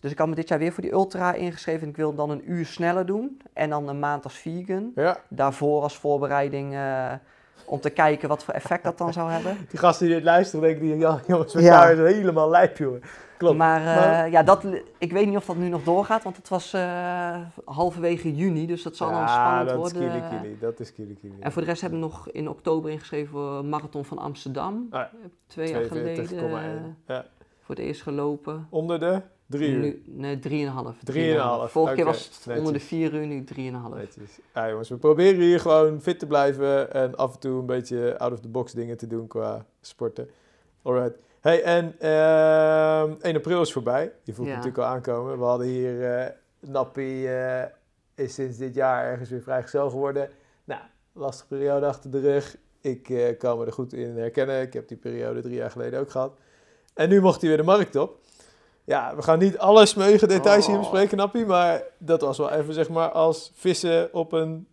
Dus ik had me dit jaar weer voor die ultra ingeschreven. En ik wilde dan een uur sneller doen. En dan een maand als vegan.
ja.
Daarvoor als voorbereiding eh, om te kijken wat voor effect dat dan zou hebben.
Die gasten die dit luisteren, denken die, ja, jongens, met
Ja.
is helemaal lijp, jongen. Klopt.
Maar, eh,
Maar-
ja, dat, ik weet niet of dat nu nog doorgaat, want het was eh, halverwege juni, dus dat zal dan spannend
dat
worden.
is kili kili. Dat is kili kili.
En voor de rest hebben we nog in oktober ingeschreven voor Marathon van Amsterdam.
Ah,
ik twee jaar geleden
42,1.
eh,
Ja.
voor het eerst gelopen.
Onder de drie uur.
Nu, nee, drieënhalf.
Drieënhalf,
Vorige keer was het onder de vier uur, nu drieënhalf.
Netjes. Ja, jongens, we proberen hier gewoon fit te blijven en af en toe een beetje out-of-the-box dingen te doen qua sporten. Alright. Hey, en ehm 1 april is voorbij. Je voelt
Ja.
natuurlijk al aankomen. We hadden hier, Nappie eh, is sinds dit jaar ergens weer vrijgezel geworden. Nou, lastige periode achter de rug. Ik eh, kan me er goed in herkennen. Ik heb die periode drie jaar geleden ook gehad. En nu mocht hij weer de markt op. Ja, we gaan niet alle smeuïge details hier
Oh.
bespreken, Nappie. Maar dat was wel even, zeg maar, als vissen op een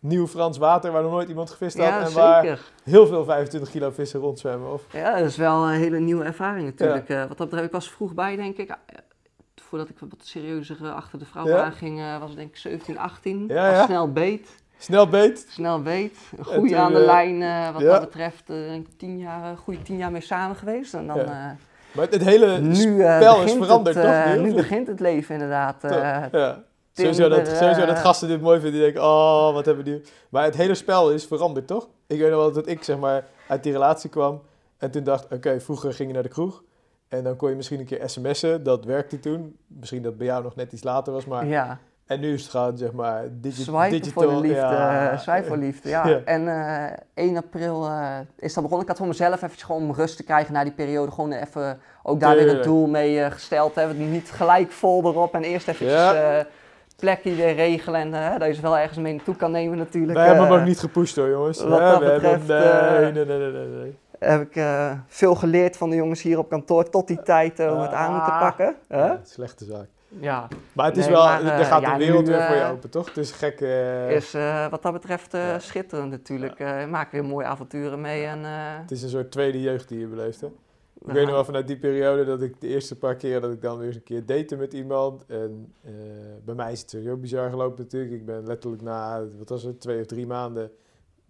nieuw Frans water waar nog nooit iemand gevist had.
Ja,
en waar
zeker.
heel veel 25 kilo vissen rondzwemmen. Of,
Ja, dat is wel een hele nieuwe ervaring natuurlijk. Eh, wat dat betreft, ik was vroeg bij, denk ik. Eh, Voordat ik wat serieuzer eh, achter de vrouw
Ja.
aanging, was het denk ik 17, 18.
Ja, ja.
snel beet.
snel beet.
Snel beet. Een
En
goede aan de lijn wat
ja.
dat betreft. denk ik tien jaar, een goede tien jaar mee samen geweest. En dan,
Ja. Maar het hele
nu, eh,
spel is veranderd,
het,
toch?
eh,
nu,
nu begint het leven inderdaad. eh,
Ja. Sowieso dat, sowieso dat gasten dit mooi vinden. Die denken, oh, wat hebben die... Maar het hele spel is veranderd, toch? Ik weet nog wel dat ik, zeg maar, uit die relatie kwam. En toen dacht, oké, vroeger ging je naar de kroeg. En dan kon je misschien een keer sms'en. Dat werkte toen. Misschien dat bij jou nog net iets later was. Maar...
ja,
En nu is het gewoon, zeg maar, digi
swipen
digital.
voor de liefde.
ja.
eh, voor liefde, ja.
Ja.
En eh 1 april eh, is dat begonnen. Ik had voor mezelf eventjes gewoon om rust te krijgen na die periode. Gewoon even ook daar weer het doel mee eh, gesteld hebben. Niet gelijk vol erop en eerst eventjes
Ja.
eh, plekje weer regelen. En eh, dat je ze wel ergens mee naartoe kan nemen natuurlijk.
Wij hebben hem
Eh,
ook niet gepusht hoor, jongens.
wat dat
we hebben
betreft, eh,
nee, nee, nee, nee.
Heb ik eh, veel geleerd van de jongens hier op kantoor tot die tijd eh, hoe het aan
Ah.
pakken.
Slechte zaak.
Ja,
Maar het is
Nee,
wel,
maar, eh,
er gaat
ja,
een wereld
nu,
weer voor je
eh,
open, toch? Het is gek. eh,
is wat dat betreft
Ja.
schitterend natuurlijk. Je maakt weer mooie avonturen mee. En,
Het is een soort tweede jeugd die je beleeft, hè? Ik
we
weet nog wel vanuit die periode dat ik de eerste paar keer dat ik dan weer eens een keer date met iemand. En bij mij is het sowieso bizar gelopen natuurlijk. Ik ben letterlijk na, wat was het, twee of drie maanden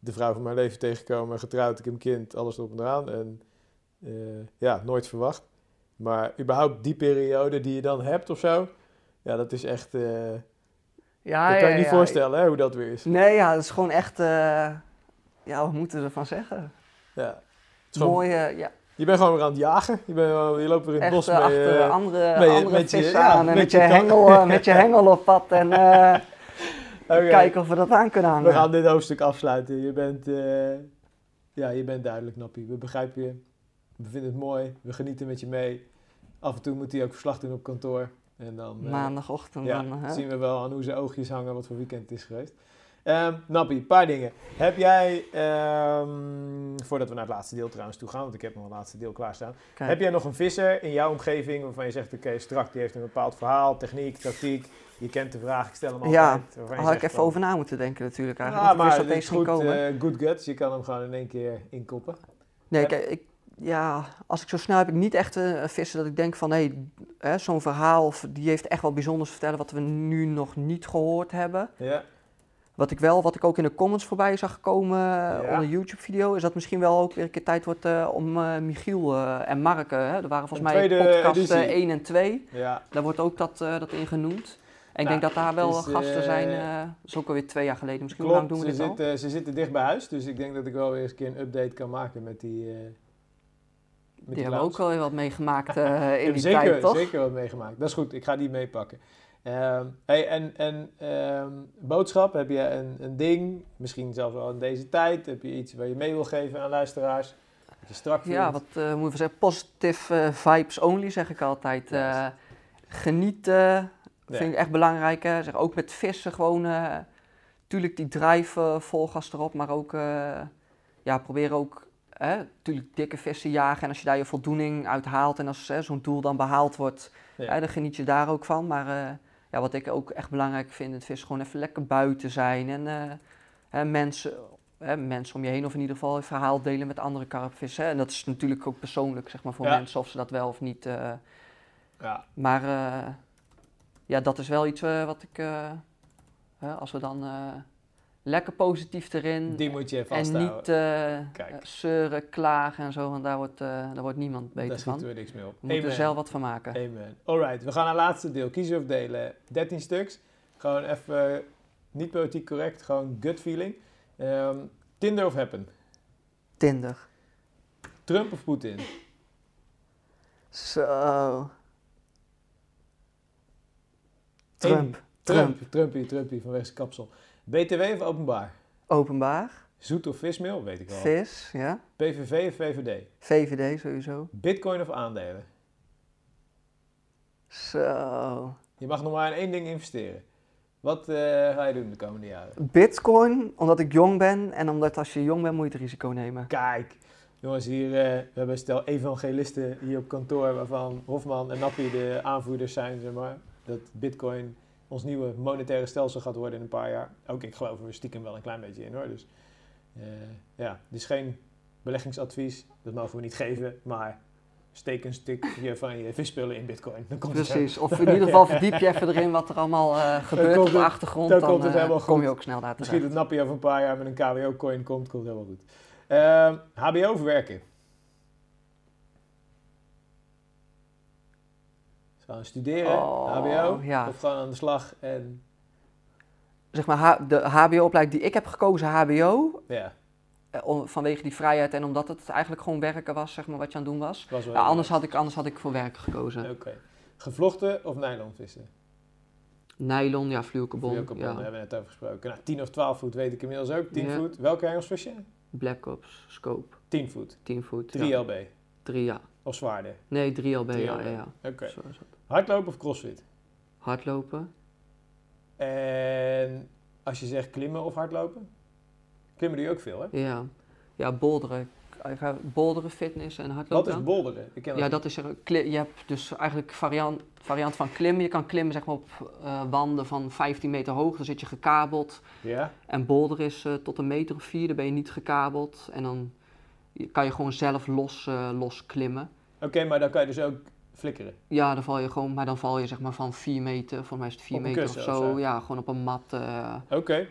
de vrouw van mijn leven tegengekomen. Getrouwd, ik heb een kind, alles erop en eraan. En ja, nooit verwacht. Maar überhaupt die periode die je dan hebt of zo. Ja, dat is echt, eh
ja,
dat kan je
ja,
niet
ja.
voorstellen hè, hoe dat weer is.
Nee, ja, dat is gewoon echt... eh, ja, wat moeten we ervan zeggen?
Ja. Gewoon-
Mooie, ja,
Je bent gewoon weer aan het jagen. Je, bent, je loopt weer in het
echt
bos
eh,
mee.
achter
eh,
andere,
met je-
andere
met je-
aan. En
met
met
je
hengel, met je hengel op pad. En kijken of we dat aan kunnen hangen.
We gaan dit hoofdstuk afsluiten. Je bent, ja, je bent duidelijk, Nappie. We begrijpen je. We vinden het mooi. We genieten met je mee. Af en toe moet hij ook verslag doen op kantoor. En dan eh,
Maandagochtend
ja,
dan. hè?
zien we wel aan hoe zijn oogjes hangen wat voor weekend het is geweest. Ehm Nappie, een paar dingen. Heb jij, ehm, voordat we naar het laatste deel trouwens toe gaan, want ik heb nog een laatste deel klaarstaan.
Kijk.
Heb jij nog een visser in jouw omgeving waarvan je zegt, oké, strak, die heeft een bepaald verhaal, techniek, tactiek. Je kent de vraag, ik stel hem altijd.
Ja, Daar had ik even
van,
over na moeten denken natuurlijk
ja,
eigenlijk. ik
maar het is goed, eh, good guts. Je kan hem gewoon in één keer inkoppen.
Nee,
Ja.
kijk, ik, ja, als ik zo snel heb ik niet echt een, een visser dat ik denk van hé, hè, zo'n verhaal of die heeft echt wat bijzonders te vertellen wat we nu nog niet gehoord hebben.
Ja.
Wat ik wel, wat ik ook in de comments voorbij zag komen eh, onder YouTube video, is dat misschien wel ook weer een keer tijd wordt eh, om eh, Michiel eh, en Mark, eh, hè, er waren volgens mij podcast
editie.
eh, 1 en 2,
Ja.
daar wordt ook dat, eh, dat in genoemd. En ik
Nou,
denk dat daar wel gasten
eh,
zijn. eh, dat is ook alweer twee jaar geleden. Misschien hoe lang
Klopt,
doen we
ze,
dit al?
zitten, ze zitten dicht bij huis, dus ik denk dat ik wel weer eens een keer een update kan maken met die. Met
Die hebben ook wel weer wat meegemaakt eh, in die
zeker,
tijd, toch?
zeker wat meegemaakt. Dat is goed, ik ga die meepakken. Ehm, hey, en en ehm, boodschap, heb je een, een ding, misschien zelfs wel in deze tijd, heb je iets waar je mee wil geven aan luisteraars? Wat je strak vindt?
Ja, wat eh moeten we zeggen? Positive eh, vibes only, zeg ik altijd. Genieten vind
Ja.
ik echt belangrijk. hè. Zeg, ook met vissen gewoon. tuurlijk die drive eh, vol gas erop, maar ook ja, probeer ook hè, tuurlijk dikke vissen jagen. En als je daar je voldoening uit haalt en als hè, zo'n doel dan behaald wordt,
Ja.
dan geniet je daar ook van. Maar eh, ja, wat ik ook echt belangrijk vind in het vissen, gewoon even lekker buiten zijn. En eh, hè, mensen, hè, mensen om je heen of in ieder geval een verhaal delen met andere karpvissen. En dat is natuurlijk ook persoonlijk zeg maar, voor
Ja.
mensen of ze dat wel of niet. eh,
Ja,
maar ja, dat is wel iets wat ik, hè, als we dan lekker positief erin
die moet je
en
vasthouden.
niet eh,
Kijk.
zeuren, klagen en zo, want daar wordt, eh, daar wordt niemand beter
Daar
van.
schieten we niks mee op.
We moeten er zelf wat van maken.
Amen. Alright, we gaan naar het laatste deel. Kiezen of delen. 13 stuks. Gewoon even niet politiek correct, gewoon gut feeling. Ehm, Tinder of Happen?
Tinder.
Trump of Poetin?
Zo. Trump. Trump.
Trump. Trumpie, Trumpie vanwege zijn kapsel. BTW of openbaar?
Openbaar.
Zoet of vismeel? Weet ik wel.
Vis, ja.
PVV of VVD?
VVD sowieso.
Bitcoin of aandelen?
Zo.
Je mag nog maar in één ding investeren. Wat eh, ga je doen de komende jaren?
Bitcoin, omdat ik jong ben en omdat als je jong bent moet je het risico nemen.
Kijk, jongens, hier, eh, we hebben een stel evangelisten hier op kantoor, waarvan Hofman en Nappie de aanvoerders zijn, zeg maar. Dat bitcoin ons nieuwe monetaire stelsel gaat worden in een paar jaar. Ook ik geloof er stiekem wel een klein beetje in hoor. Dus eh, ja, dit is geen beleggingsadvies, dat mogen we niet geven, maar steek een stukje van je visspullen in bitcoin. Dan komt het
Precies. Of in ieder geval verdiep je even erin wat er allemaal eh, gebeurt op de achtergrond.
dan
Dan,
komt het
eh,
helemaal
kom
goed.
je ook snel daar
Misschien dat Nappie over een paar jaar met een KWO-coin komt, komt helemaal goed. Ehm, HBO of Gewoon studeren,
Oh,
HBO,
ja.
of gewoon aan de slag en
Zeg maar, de HBO-opleiding die ik heb gekozen, HBO,
ja,
eh, om- vanwege die vrijheid en omdat het eigenlijk gewoon werken was, zeg maar, wat je aan het doen was.
was
anders, had ik, anders had ik voor werken gekozen.
Oké. Gevlochten of nylon vissen?
Nylon, ja, fluwelcarbon,
Vuurkarbon, daar
ja.
hebben we net over gesproken. Nou, 10 of 12 voet weet ik inmiddels ook. 10
Ja.
voet. Welke hengels je?
Black Ops, scope,
10 voet.
10 voet.
3
ja.
LB.
3, ja.
Of zwaarder.
Nee, 3 LB,
3
ja,
LB.
ja, ja.
Oké.
Het.
Hardlopen of crossfit?
Hardlopen.
En als je zegt klimmen of hardlopen? Klimmen doe je ook veel, hè?
Ja, ja boulderen. Ik ga boulderen, fitness en
Wat
hardlopen.
is bolderen? Ik ken
Ja, dat is er. Je hebt dus eigenlijk variant, variant van klimmen. Je kan klimmen zeg maar, op eh, wanden van 15 meter hoog. Dan zit je gekabeld.
Ja?
En boulder is eh, tot een meter of vier. Dan ben je niet gekabeld. En dan kan je gewoon zelf los, eh, los klimmen.
Oké, maar dan kan je dus ook flikkeren.
Ja, dan val je gewoon, maar dan val je zeg maar van 4 meter, voor mij is het 4
Op een
meter of zo.
of?
Ja, gewoon op een mat. eh.
Oké.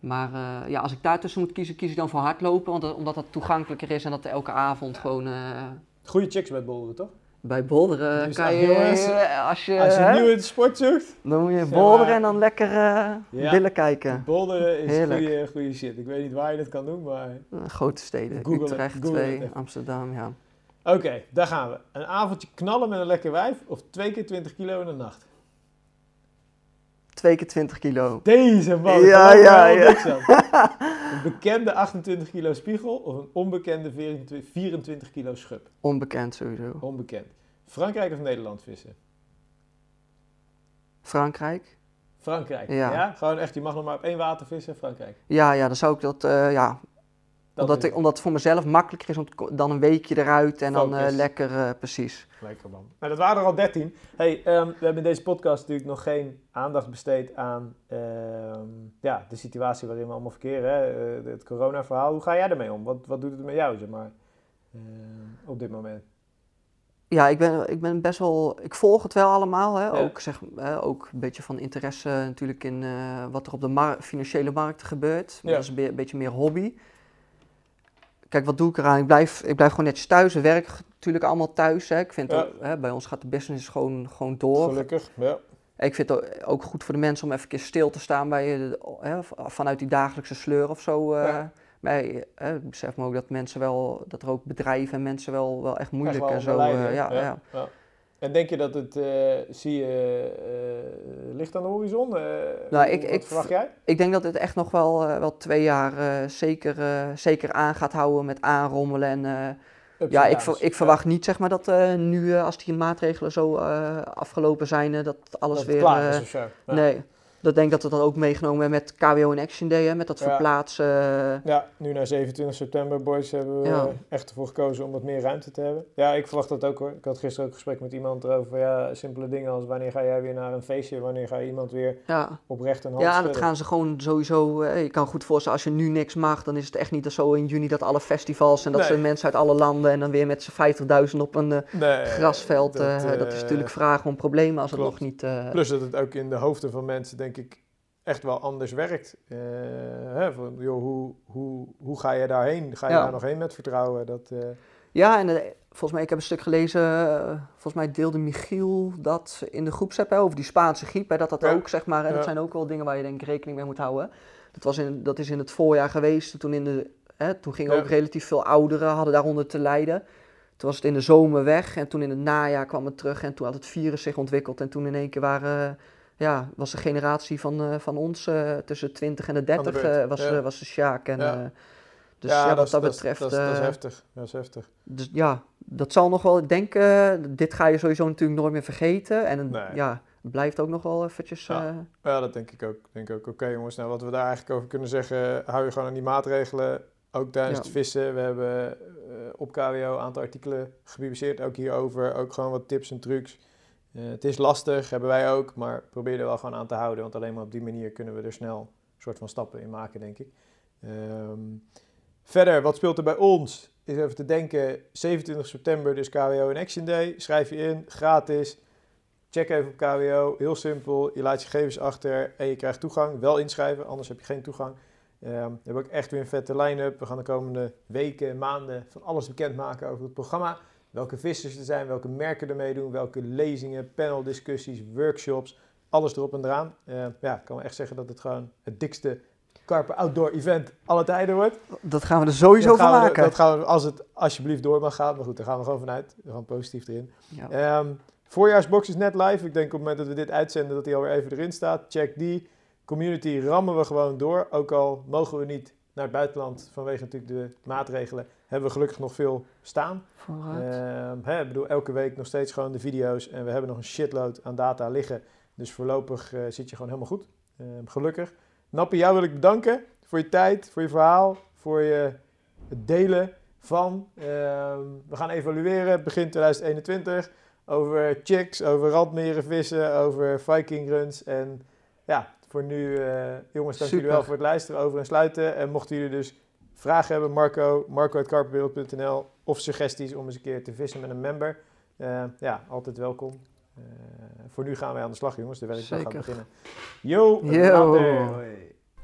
maar eh, ja, als ik daartussen moet kiezen, kies ik dan voor hardlopen. Want, dat- omdat dat toegankelijker is en dat elke avond gewoon eh,
Goede chicks met bolderen, toch?
bij bolderen kan je,
jongens,
eh, als je,
Als je
hè,
nieuwe sport zoekt,
dan moet je bolderen en dan lekker eh
Ja.
billen kijken.
bolderen is goede, goede shit. Ik weet niet waar je dat kan doen, maar...
Eh, grote steden,
Google
Utrecht
Google
2,
het even.
Amsterdam, ja.
Oké, daar gaan we. Een avondje knallen met een lekker wijf of twee keer 20 kilo in de nacht?
Twee keer 20 kilo.
Deze man,
Ja, ja, ja.
Een bekende 28 kilo spiegel of een onbekende 24 24 kilo schub?
Onbekend sowieso.
Onbekend. Frankrijk of Nederland vissen?
Frankrijk?
Frankrijk.
Ja.
Ja. Gewoon echt, je mag nog maar op één water vissen, Frankrijk.
Ja, ja, dan zou ik dat, eh, ja,
Dat
omdat, ik, omdat het voor mezelf makkelijker is om te dan een weekje eruit en dan eh, lekker, eh, precies.
Lekker man. Nou, dat waren er al 13. Hey, ehm, we hebben in deze podcast natuurlijk nog geen aandacht besteed aan ehm, ja, de situatie waarin we allemaal verkeren. Hè? Eh, het corona-verhaal. Hoe ga jij ermee om? Wat, wat doet het met jou, zeg maar, ehm, op dit moment?
Ja, ik ben, ik ben best wel, ik volg het wel allemaal, hè.
Ja.
Ook, zeg, eh, ook een beetje van interesse natuurlijk in wat er op de mar- financiële markten gebeurt. Maar
Ja.
Dat is een, be- een beetje meer hobby. Kijk, wat doe ik eraan? Ik blijf, ik blijf gewoon netjes thuis. We werken natuurlijk allemaal thuis. Hè. Ik vind
Ja.
ook, hè, bij ons gaat de business gewoon, gewoon door.
Gelukkig, ja.
ik vind het ook goed voor de mensen om even een keer stil te staan bij, de- hè, vanuit die dagelijkse sleur of zo. eh,
Ja.
Maar eh, ik besef me ook dat mensen wel, dat er ook bedrijven en mensen wel, wel echt moeilijk
Echt wel
en zo. eh, ja, ja.
ja. En denk je dat het, eh, zie je, eh, licht aan de horizon? Eh,
Nou, ik-
wat
ik-
verwacht jij?
Ik denk dat het echt nog wel, wel twee jaar zeker, zeker aan gaat houden met aanrommelen. En, ja, ik, ver- ik verwacht niet zeg maar, dat nu, als die maatregelen zo afgelopen zijn, dat alles
dat
weer...
klaar is of zo. Ja.
Nee, dat denk ik dat we dan ook meegenomen hebben met KWO en Action Day, hè, met dat
Ja.
verplaatsen.
Ja, nu naar 27 september, boys, hebben we
Ja.
echt ervoor gekozen om wat meer ruimte te hebben. Ja, ik verwacht dat ook hoor. Ik had gisteren ook een gesprek met iemand erover. Ja, simpele dingen als wanneer ga jij weer naar een feestje? Wanneer ga je iemand weer
ja.
oprecht een hand
Ja, dat gaan ze gewoon sowieso. eh, je kan goed voorstellen, als je nu niks mag, dan is het echt niet zo in juni dat alle festivals en dat
Nee.
ze mensen uit alle landen en dan weer met z'n 50.000 op een eh,
Nee,
grasveld.
dat,
eh, dat, is natuurlijk vragen om problemen als het nog niet.
Plus dat het ook in de hoofden van mensen, denk ik, echt wel anders werkt. Eh, hè, van, joh, hoe, hoe, hoe ga je daarheen? Ga je
Ja.
daar nog heen met vertrouwen? Dat, eh,
Ja, en eh, volgens mij, ik heb een stuk gelezen, volgens mij deelde Michiel dat in de groepsapp over die Spaanse griep, hè, dat dat
Ja.
ook, zeg maar, en
Ja.
dat zijn ook wel dingen waar je denk ik rekening mee moet houden. Dat, was in, dat is in het voorjaar geweest, toen, in de, hè, toen gingen ook relatief veel ouderen, hadden daaronder te lijden. Toen was het in de zomer weg en toen in het najaar kwam het terug en toen had het virus zich ontwikkeld. En toen in één keer waren, ja, was de generatie van, eh, van ons eh, tussen 20 en de 30
beurt,
eh, was,
ja.
was de Sjaak. En,
Ja.
dus ja, wat dat
is-
betreft...
Dat is, dat is heftig. Dat is heftig.
dus ja, dat zal nog wel, ik denk, dit ga je sowieso natuurlijk nooit meer vergeten. En
Nee.
ja, het blijft ook nog wel eventjes...
Ja. Ja, dat denk ik ook. Denk ik ook. Oké jongens, nou wat we daar eigenlijk over kunnen zeggen, hou je gewoon aan die maatregelen. Ook tijdens
Ja.
het vissen. We hebben op KWO een aantal artikelen gepubliceerd, ook hierover. Ook gewoon wat tips en trucs. Eh, het is lastig, hebben wij ook, maar probeer er wel gewoon aan te houden. Want alleen maar op die manier kunnen we er snel een soort van stappen in maken, denk ik. Ehm, verder, wat speelt er bij ons? Is even te denken, 27 september, dus KWO en Action Day. Schrijf je in, gratis. Check even op KWO, heel simpel. Je laat je gegevens achter en je krijgt toegang. Wel inschrijven, anders heb je geen toegang. Ehm, we hebben ook echt weer een vette line-up. We gaan de komende weken en maanden van alles bekendmaken over het programma. Welke vissers er zijn, welke merken er meedoen, welke lezingen, paneldiscussies, workshops. Alles erop en eraan. Ehm, ja, ik kan wel echt zeggen dat het gewoon het dikste Carpe Outdoor event alle tijden wordt.
dat gaan we er sowieso van maken.
dat gaan we, als het alsjeblieft door mag gaan. Maar goed, daar gaan we gewoon vanuit. We gaan positief erin.
Ja.
Ehm, voorjaarsbox is net live. Ik denk op het moment dat we dit uitzenden dat hij alweer even erin staat. Check die. Community rammen we gewoon door. Ook al mogen we niet naar het buitenland vanwege natuurlijk de maatregelen. Hebben we gelukkig nog veel staan.
Vooruit.
Ehm, hè, ik bedoel, elke week nog steeds gewoon de video's. En we hebben nog een shitload aan data liggen. Dus voorlopig eh, zit je gewoon helemaal goed. Ehm, gelukkig. Nappie, jou wil ik bedanken voor je tijd, voor je verhaal, voor je het delen van. Ehm, we gaan evalueren begin 2021 over chicks, over randmeren vissen, over viking runs. En ja, voor nu, eh, jongens, dank jullie wel voor het luisteren, over en sluiten. En mochten jullie dus vragen hebben, Marco, marco.carpenwereld.nl of suggesties om eens een keer te vissen met een member. eh, ja, altijd welkom. Eh, voor nu gaan wij aan de slag, jongens. De werkdag gaat beginnen. Yo,
Yo.